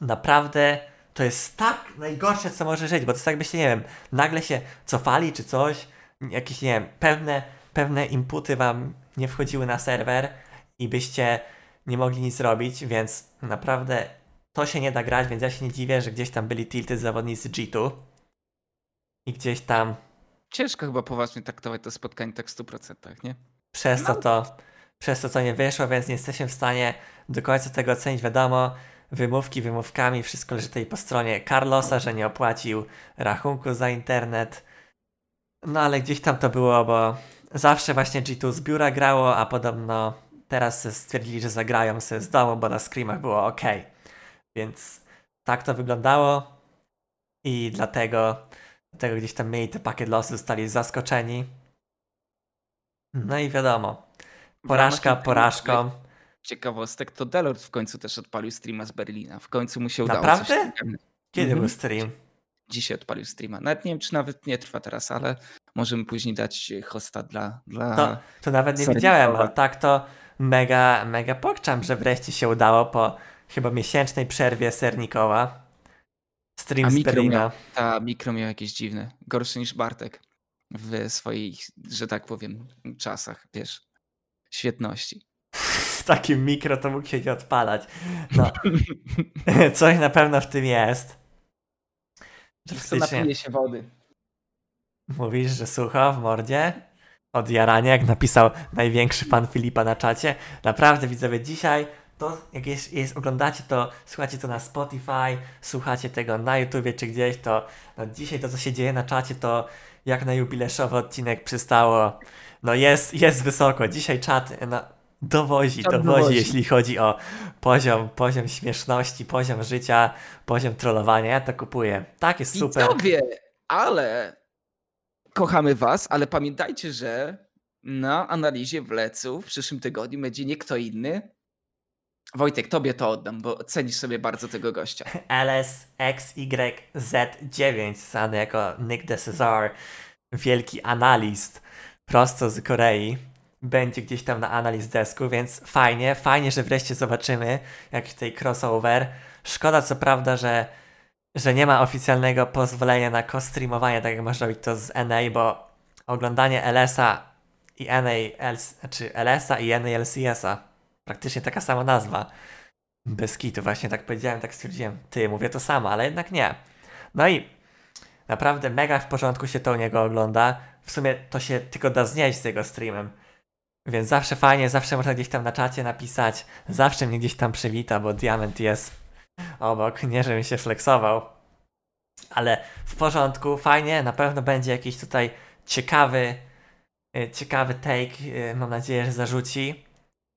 naprawdę to jest tak najgorsze, co może żyć, bo to jest tak byście, nie wiem, nagle się cofali czy coś, jakieś, nie wiem, pewne, pewne inputy wam nie wchodziły na serwer i byście nie mogli nic robić, więc naprawdę to się nie da grać, więc ja się nie dziwię, że gdzieś tam byli tilty zawodnicy G2 i gdzieś tam Ciężko chyba poważnie traktować to spotkanie tak w 100%, nie? Przez to No. to, przez to to nie wyszło, więc nie jesteśmy w stanie do końca tego ocenić. Wiadomo, wymówki wymówkami, wszystko leży tutaj po stronie Carlosa, że nie opłacił rachunku za internet. No ale gdzieś tam to było, bo zawsze właśnie G2 z biura grało, a podobno teraz stwierdzili, że zagrają sobie z domu, bo na screamach było ok. Więc tak to wyglądało i dlatego, dlatego gdzieś tam mieli te pakiet losy, zostali zaskoczeni. No i wiadomo, porażka porażką. Ciekawostek, to Delord w końcu też odpalił streama z Berlina. W końcu mu się udało. Naprawdę? Kiedy Mhm. był stream? Dzisiaj odpalił streama. Nawet nie wiem, czy nawet nie trwa teraz, ale możemy później dać hosta dla... dla... To, to nawet nie Mikołaj. ale tak to mega, mega pokczam, że wreszcie się udało po chyba miesięcznej przerwie Sernikowa. Stream A z Berlina. miał, ta mikro miał jakieś dziwne. Gorsze niż Bartek w swoich, że tak powiem, czasach, wiesz, świetności. [LAUGHS] Z takim mikro to mógł się nie odpalać. No, [LAUGHS] coś na pewno w tym jest. Co napije się wody. mówisz, że sucho w mordzie? Od jarania, jak napisał największy fan Filipa na czacie. Naprawdę widzowie, dzisiaj to jak jest, jest oglądacie to, słuchacie to na Spotify, słuchacie tego na YouTubie czy gdzieś, to no, dzisiaj to co się dzieje na czacie to jak na jubileszowy odcinek przystało. No jest, jest wysoko. Dzisiaj czat no, dowozi, Czat dowozi, dowozi. jeśli chodzi o poziom, poziom śmieszności, poziom życia, poziom trollowania. Ja to kupuję. Tak, jest super. Widzowie, ale kochamy was, ale pamiętajcie, że na analizie wleców w przyszłym tygodniu będzie nie kto inny. Wojtek, tobie to oddam, bo cenisz sobie bardzo tego gościa. [LAUGHS] LSXYZ9, znany jako Nick DeCesar, wielki analist prosto z Korei. Będzie gdzieś tam na analiz desku, więc fajnie, fajnie, że wreszcie zobaczymy jakiś tutaj crossover. Szkoda co prawda, że, że nie ma oficjalnego pozwolenia na co-streamowanie, tak jak można robić to z NA, bo oglądanie LS-a i NA, znaczy LS-a i NALCS-a, praktycznie taka sama nazwa. Bez kitu, właśnie tak powiedziałem, tak stwierdziłem. Ty, mówię to samo, ale jednak nie. No i naprawdę mega w porządku się to u niego ogląda. W sumie to się tylko da znieść z jego streamem. Więc zawsze fajnie, zawsze można gdzieś tam na czacie napisać. Zawsze mnie gdzieś tam przywita, bo diament jest obok. Nie, żebym się flexował. Ale w porządku, fajnie. Na pewno będzie jakiś tutaj ciekawy, y, ciekawy take. y, Mam nadzieję, że zarzuci.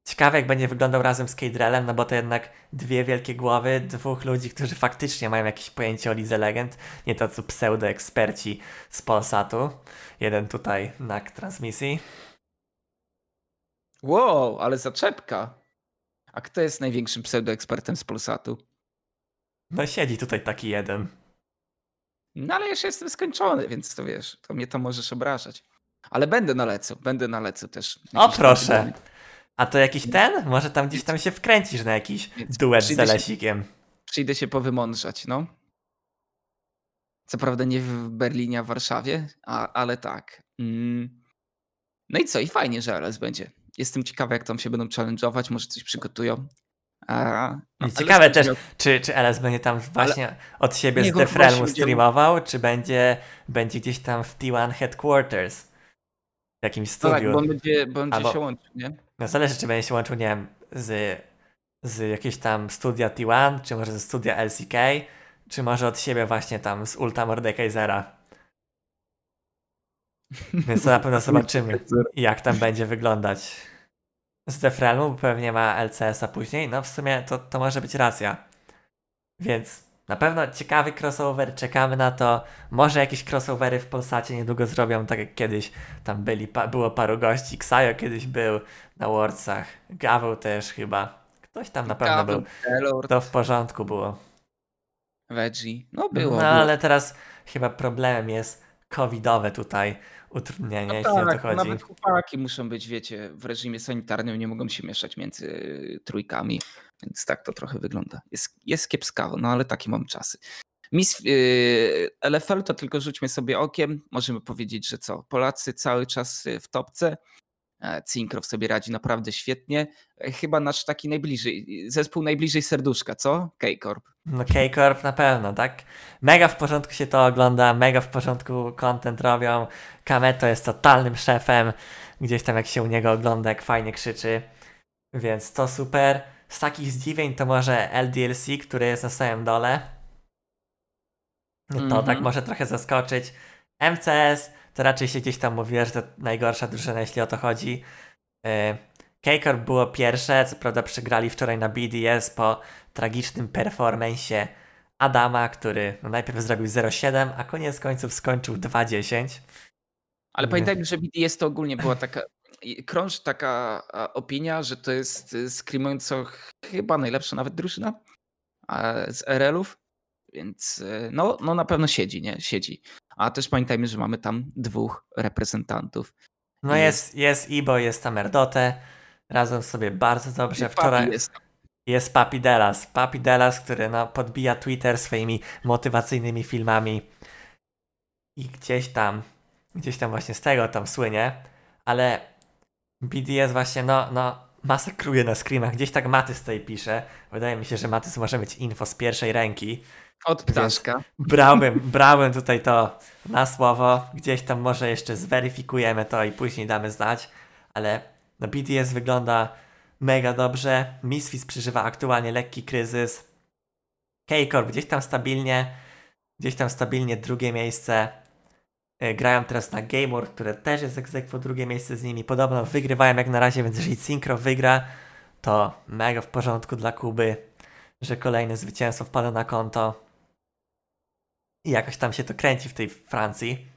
Ciekawe, jak będzie wyglądał razem z Kejdrelem, no bo to jednak dwie wielkie głowy, dwóch ludzi, którzy faktycznie mają jakieś pojęcie o Lidze Legend, nie tacy pseudo-eksperci z Polsatu. Jeden tutaj na transmisji. Wow, ale zaczepka. A kto jest największym pseudoekspertem z Polsatu? No siedzi tutaj taki jeden. No ale już jestem skończony, więc to wiesz, to mnie to możesz obrażać. Ale będę na lecu, będę na lecu też. O proszę. A to jakiś ten? Może tam gdzieś tam się wkręcisz na jakiś duet z Zelesikiem. Przyjdę się powymądrzać, no. Co prawda nie w Berlinie, a w Warszawie, a, ale tak. Mm. No i co? I fajnie, że LS będzie. Jestem ciekawy, jak tam się będą challenge'ować, może coś przygotują. A, no, I ciekawe ale też, miał- czy, czy LS będzie tam właśnie od siebie Niech z Defrelmu streamował, czy będzie, będzie gdzieś tam w T1 Headquarters w jakimś No tak, studiu. bo on będzie, bo on będzie Albo- się łączył, nie? No zależy, czy będzie się łączył, nie wiem, z, z jakiegoś tam studia T1, czy może ze studia LCK, czy może od siebie właśnie tam z Ulta Mordekaisera. Więc to na pewno zobaczymy, jak tam będzie wyglądać. Z Defrelmu, pewnie ma LCS-a później. No w sumie to, to może być racja. Więc na pewno ciekawy crossover, czekamy na to. Może jakieś crossovery w Polsacie niedługo zrobią, tak jak kiedyś tam byli, pa, było paru gości. Ksajo kiedyś był na Worldsach, Gaweł też chyba. Ktoś tam na pewno był. Taylor, To w porządku było. Veggie. No było. No było. ale teraz chyba problemem jest covidowe tutaj utrudnienie, No jeśli o to tak, chodzi. nawet chłopaki muszą być, wiecie, w reżimie sanitarnym, nie mogą się mieszać między trójkami, więc tak to trochę wygląda. Jest, jest kiepskawo, no ale takie mam czasy. Miss y, LFL to tylko rzućmy sobie okiem, możemy powiedzieć, że co, Polacy cały czas y, w topce, E, Cinkrow sobie radzi naprawdę świetnie, E, chyba nasz taki najbliżej, zespół najbliżej serduszka, co? K-Corp. No K-Corp na pewno, tak? Mega w porządku się to ogląda, mega w porządku content robią. Kameto jest totalnym szefem. Gdzieś tam jak się u niego ogląda, jak fajnie krzyczy. Więc to super. Z takich zdziwień to może LDLC, który jest na samym dole. To Mhm. tak może trochę zaskoczyć. MCS to raczej się gdzieś tam mówiło, że to najgorsza drużyna, jeśli o to chodzi. Yy, K-Corp było pierwsze, co prawda przegrali wczoraj na BDS po tragicznym performanceie Adama, który no, najpierw zrobił 0,7, a koniec końców skończył 2,10. Ale pamiętajmy, że BDS to ogólnie była taka, krąży taka opinia, że to jest y, screamująco chyba najlepsza nawet drużyna z RL-ów, więc y, no, no na pewno siedzi, nie? Siedzi. A też pamiętajmy, że mamy tam dwóch reprezentantów. No Jest. jest, Ibo, jest tam Erdote. Razem sobie bardzo dobrze. Papi Wczoraj jest jest Papi Delas. Papi Delas, który no, podbija Twitter swoimi motywacyjnymi filmami. I gdzieś tam, gdzieś tam właśnie z tego tam słynie. Ale BDS właśnie, no, no, masakruje na screamach. Gdzieś tak Matys tutaj pisze. Wydaje mi się, że Matys może mieć info z pierwszej ręki. od ptaszka. Brałem, brałem tutaj to na słowo. Gdzieś tam może jeszcze zweryfikujemy to i później damy znać. Ale no BTS wygląda mega dobrze. Misfits przeżywa aktualnie lekki kryzys. K-Corp gdzieś tam stabilnie. Gdzieś tam stabilnie drugie miejsce. Y, Grają teraz na Game World, które też jest egzekwo drugie miejsce z nimi. Podobno wygrywają jak na razie, więc jeżeli Synchro wygra, to mega w porządku dla Kuby, że kolejne zwycięstwo wpada na konto. I jakoś tam się to kręci w tej Francji.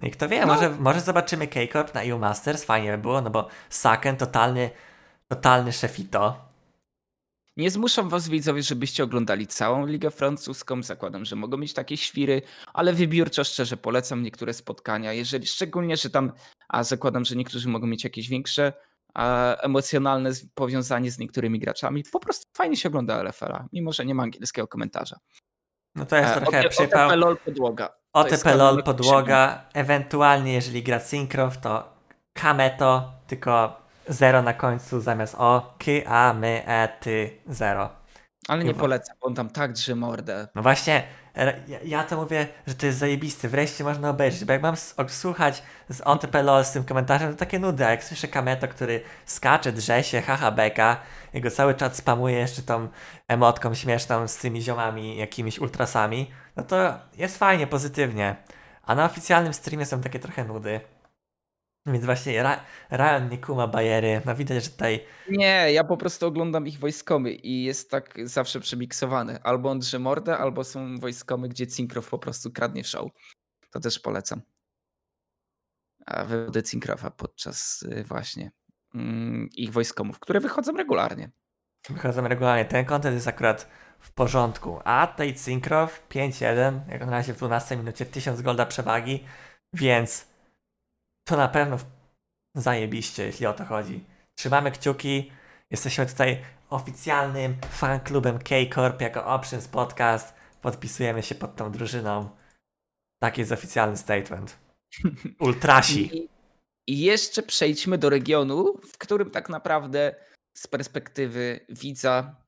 No i kto wie, No. może, może zobaczymy K-Corp na EU Masters, fajnie by było, no bo Saken totalny, totalny szefito. Nie zmuszam was widzowie, żebyście oglądali całą Ligę Francuską. Zakładam, że mogą mieć takie świry, ale wybiórczo szczerze polecam niektóre spotkania. Jeżeli szczególnie, że tam, a zakładam, że niektórzy mogą mieć jakieś większe a, emocjonalne powiązanie z niektórymi graczami. Po prostu fajnie się ogląda LFL-a, mimo że nie ma angielskiego komentarza. No to jest trochę przypał. OTP LOL podłoga. OTP LOL podłoga, ewentualnie jeżeli gra Syncrof to Kameto, tylko 0 na końcu zamiast O, K, A, My, E, Ty, 0. Ale nie polecam, bo on tam tak drze mordę. No właśnie, ja, ja to mówię, że to jest zajebiste, wreszcie można obejrzeć, bo jak mam słuchać z OTP LOL z tym komentarzem, to takie nudy, a jak słyszę Kameto, który skacze, drze się, haha beka, jego cały czat spamuje jeszcze tą emotką śmieszną z tymi ziomami, jakimiś ultrasami, no to jest fajnie, pozytywnie. A na oficjalnym streamie są takie trochę nudy. Więc właśnie Ra Ryan nie kuma bajery, no widać, że tutaj Nie, ja po prostu oglądam ich wojskomy i jest tak zawsze przemiksowane. Albo on drze mordę, albo są wojskomy, gdzie Cinkrow po prostu kradnie w show. To też polecam. A wywody Cinkrowa podczas y, właśnie mm, ich wojskomów, które wychodzą regularnie. Wychodzą regularnie. Ten content jest akurat w porządku. A tej Syncrof 5-1, jak na razie w 12 minucie 1000 golda przewagi, więc to na pewno zajebiście, jeśli o to chodzi. Trzymamy kciuki. Jesteśmy tutaj oficjalnym fanklubem K-Corp jako Options Podcast. Podpisujemy się pod tą drużyną. Taki jest oficjalny statement. [LAUGHS] Ultrasi. I, I jeszcze przejdźmy do regionu, w którym tak naprawdę z perspektywy widza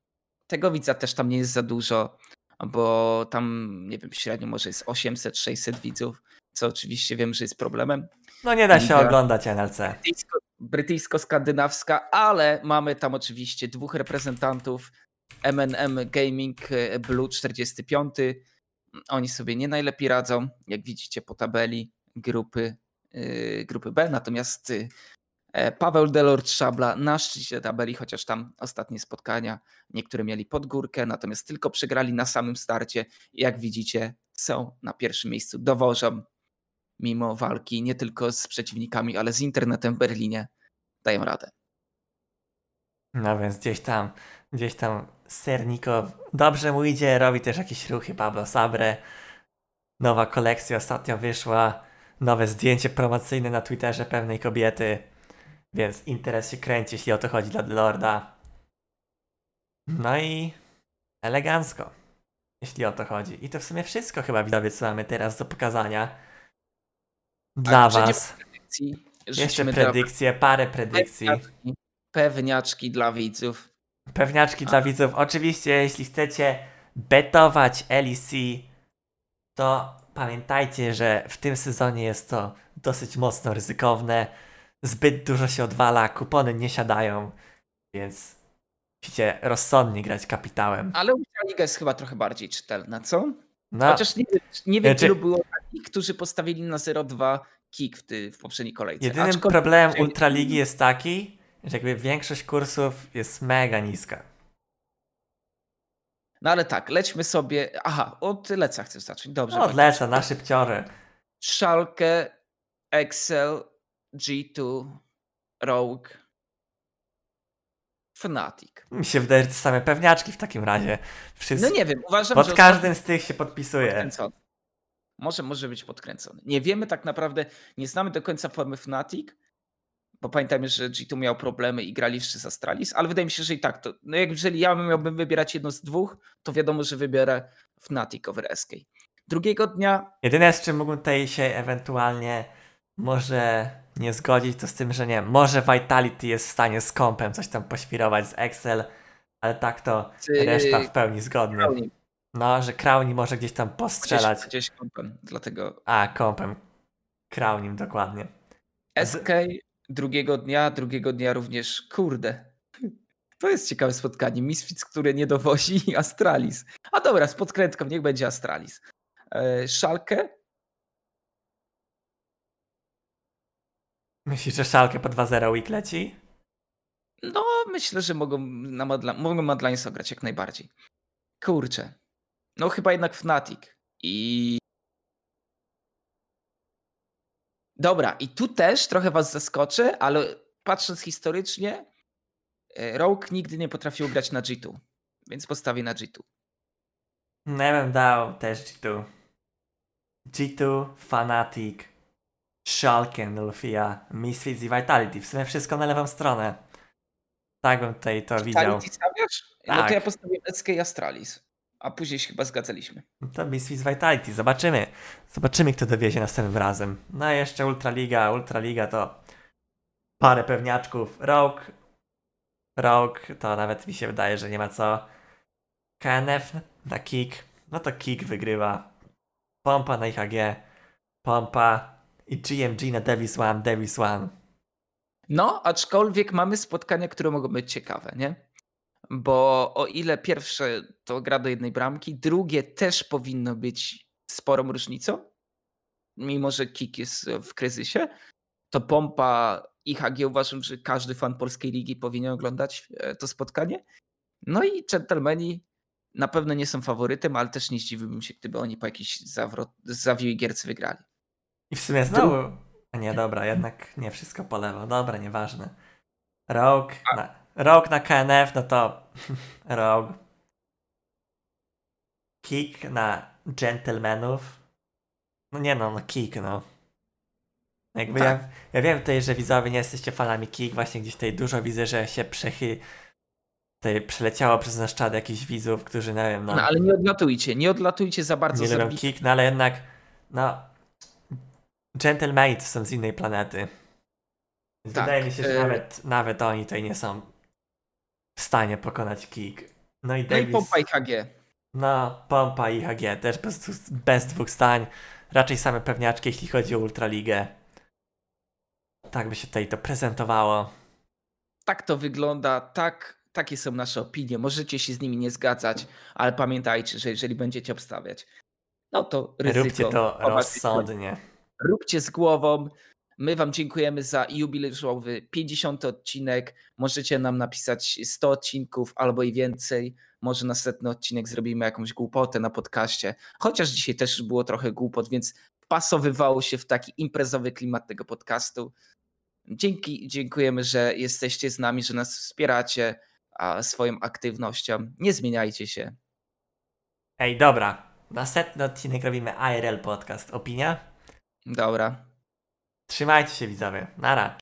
tego widza też tam nie jest za dużo, bo tam, nie wiem, średnio może jest 800-600 widzów, co oczywiście wiem, że jest problemem. No nie da się Liga. oglądać NLC. Brytyjsko- Brytyjsko-skandynawska, ale mamy tam oczywiście dwóch reprezentantów MNM Gaming e, Blue 45. Oni sobie nie najlepiej radzą, jak widzicie po tabeli grupy, yy, grupy B. Natomiast y, e, Paweł Delort Szabla na szczycie tabeli, chociaż tam ostatnie spotkania niektóre mieli pod górkę, natomiast tylko przegrali na samym starcie. Jak widzicie, są na pierwszym miejscu, dowożą mimo walki nie tylko z przeciwnikami, ale z internetem w Berlinie. Dają radę. No więc gdzieś tam, gdzieś tam Sernikow dobrze mu idzie, robi też jakieś ruchy Pablo Sabre. Nowa kolekcja ostatnio wyszła, nowe zdjęcie promocyjne na Twitterze pewnej kobiety, więc interes się kręci, jeśli o to chodzi dla Lorda. No i elegancko, jeśli o to chodzi. I to w sumie wszystko chyba widzowie, co mamy teraz do pokazania. Dla was. Predykcji. Jeszcze predykcje, parę predykcji. Pewniaczki, pewniaczki dla widzów. Pewniaczki dla widzów. Oczywiście, jeśli chcecie betować LEC, to pamiętajcie, że w tym sezonie jest to dosyć mocno ryzykowne. Zbyt dużo się odwala, kupony nie siadają, więc musicie rozsądnie grać kapitałem. Ale Ultraliga jest chyba trochę bardziej czytelna, co? No, Chociaż nie, wiem- nie wiem, Znaczy- ilu było takich, którzy postawili na 0-2 kick w, ty, w poprzedniej kolejce. jedynym Aczkolwiek- problemem Ultraligi jest taki, że jakby większość kursów jest mega niska. No ale tak, lećmy sobie. Aha, od Leca chcesz zacząć. Dobrze. No, odlecę na szybciory. Szalkę, Excel, G2, Rogue, Fnatic. Mi się wydaje, że to same pewniaczki w takim razie. Wszyscy, No nie wiem, uważam, pod że każdym z tych się podpisuje. podkręcony. Może, może być podkręcony. Nie wiemy tak naprawdę, nie znamy do końca formy Fnatic, bo pamiętajmy, że G2 miał problemy i grali jeszcze z Astralis, ale wydaje mi się, że i tak to, no jak jeżeli ja miałbym wybierać jedno z dwóch, to wiadomo, że wybiorę Fnatic over SK. Drugiego dnia Jedyne, z czym mógłbym tutaj się ewentualnie może nie zgodzić, to z tym, że nie może Vitality jest w stanie z kompem coś tam poświrować z Excel, ale tak to reszta w pełni zgodnie. Crowley No, że Crowni może gdzieś tam postrzelać. gdzieś, gdzieś kąpem, dlatego A, kompem. Crownim dokładnie. SK drugiego dnia, drugiego dnia również, kurde. To jest ciekawe spotkanie. Misfits, które nie dowozi [LAUGHS] Astralis. A dobra, z podkrętką niech będzie Astralis. E, Szalkę, Myślisz, że szalkę po 2-0 week leci? no myślę, że mogą na Madla- mogą Madlines ograć jak najbardziej. Kurczę. No chyba jednak Fnatic. I Dobra, i tu też trochę was zaskoczę, ale patrząc historycznie, e, Rogue nigdy nie potrafił grać na G2, więc postawię na G2. No ja bym dał też G2. G2, Fanatic, Shulken, Lufia, Misfits i Vitality. W sumie wszystko na lewą stronę. Tak bym tutaj to widział. Vitality stawiasz? No Tak. to ja postawiłem SK i Astralis, a później się chyba zgadzaliśmy. No To Misfits Vitality. Zobaczymy. Zobaczymy, kto dowiezie następnym razem. No a jeszcze Ultraliga. Ultraliga to parę pewniaczków. Rogue. Rogue to nawet mi się wydaje, że nie ma co. KNF na Kick. No to Kick wygrywa. Pompa na IHG. Pompa. I GMG na Davis One. Davis One. No, aczkolwiek mamy spotkania, które mogą być ciekawe, nie? Bo o ile pierwsze to gra do jednej bramki, drugie też powinno być sporą różnicą, mimo że Kik jest w kryzysie, to pompa IHG uważam, że każdy fan polskiej ligi powinien oglądać e, to spotkanie. No i dżentelmeni na pewno nie są faworytem, ale też nie zdziwiłbym się, gdyby oni po jakiejś zawrot, zawiłej gierce wygrali. I w sumie znowu. A nie, dobra, jednak nie wszystko po lewo. Dobra, nieważne. Rogue na, Rogue na KNF, no to [LAUGHS] Rogue. Kick na Gentlemanów. No nie no, no kick, no. Jakby Tak. ja, ja wiem tutaj, że widzowie nie jesteście fanami kick, właśnie gdzieś tutaj dużo widzę, że się przechy... Tutaj przeleciało przez nasz czat jakichś widzów, którzy, nie wiem, no, No ale nie odlatujcie, nie odlatujcie za bardzo. nie lubią kick, no ale jednak, no, gentlemani to są z innej planety. Więc Tak, wydaje mi się, że e- nawet, nawet oni tutaj nie są w stanie pokonać kick. No i No i Davis. pompa i HG. No, pompa i HG też bez, bez dwóch stań. Raczej same pewniaczki, jeśli chodzi o Ultraligę. Tak by się tutaj to prezentowało. Tak to wygląda, tak, takie są nasze opinie. Możecie się z nimi nie zgadzać, ale pamiętajcie, że jeżeli będziecie obstawiać, no to ryzyko. Róbcie to rozsądnie. Róbcie z głową. My Wam dziękujemy za jubileuszowy 50 odcinek. Możecie nam napisać 100 odcinków albo i więcej. Może następny odcinek zrobimy jakąś głupotę na podcaście. Chociaż dzisiaj też było trochę głupot, więc pasowywało się w taki imprezowy klimat tego podcastu. Dzięki, dziękujemy, że jesteście z nami, że nas wspieracie a, swoją aktywnością. Nie zmieniajcie się. Ej, dobra. Następny odcinek robimy IRL Podcast. Opinia? Dobra. Trzymajcie się widzowie. Nara.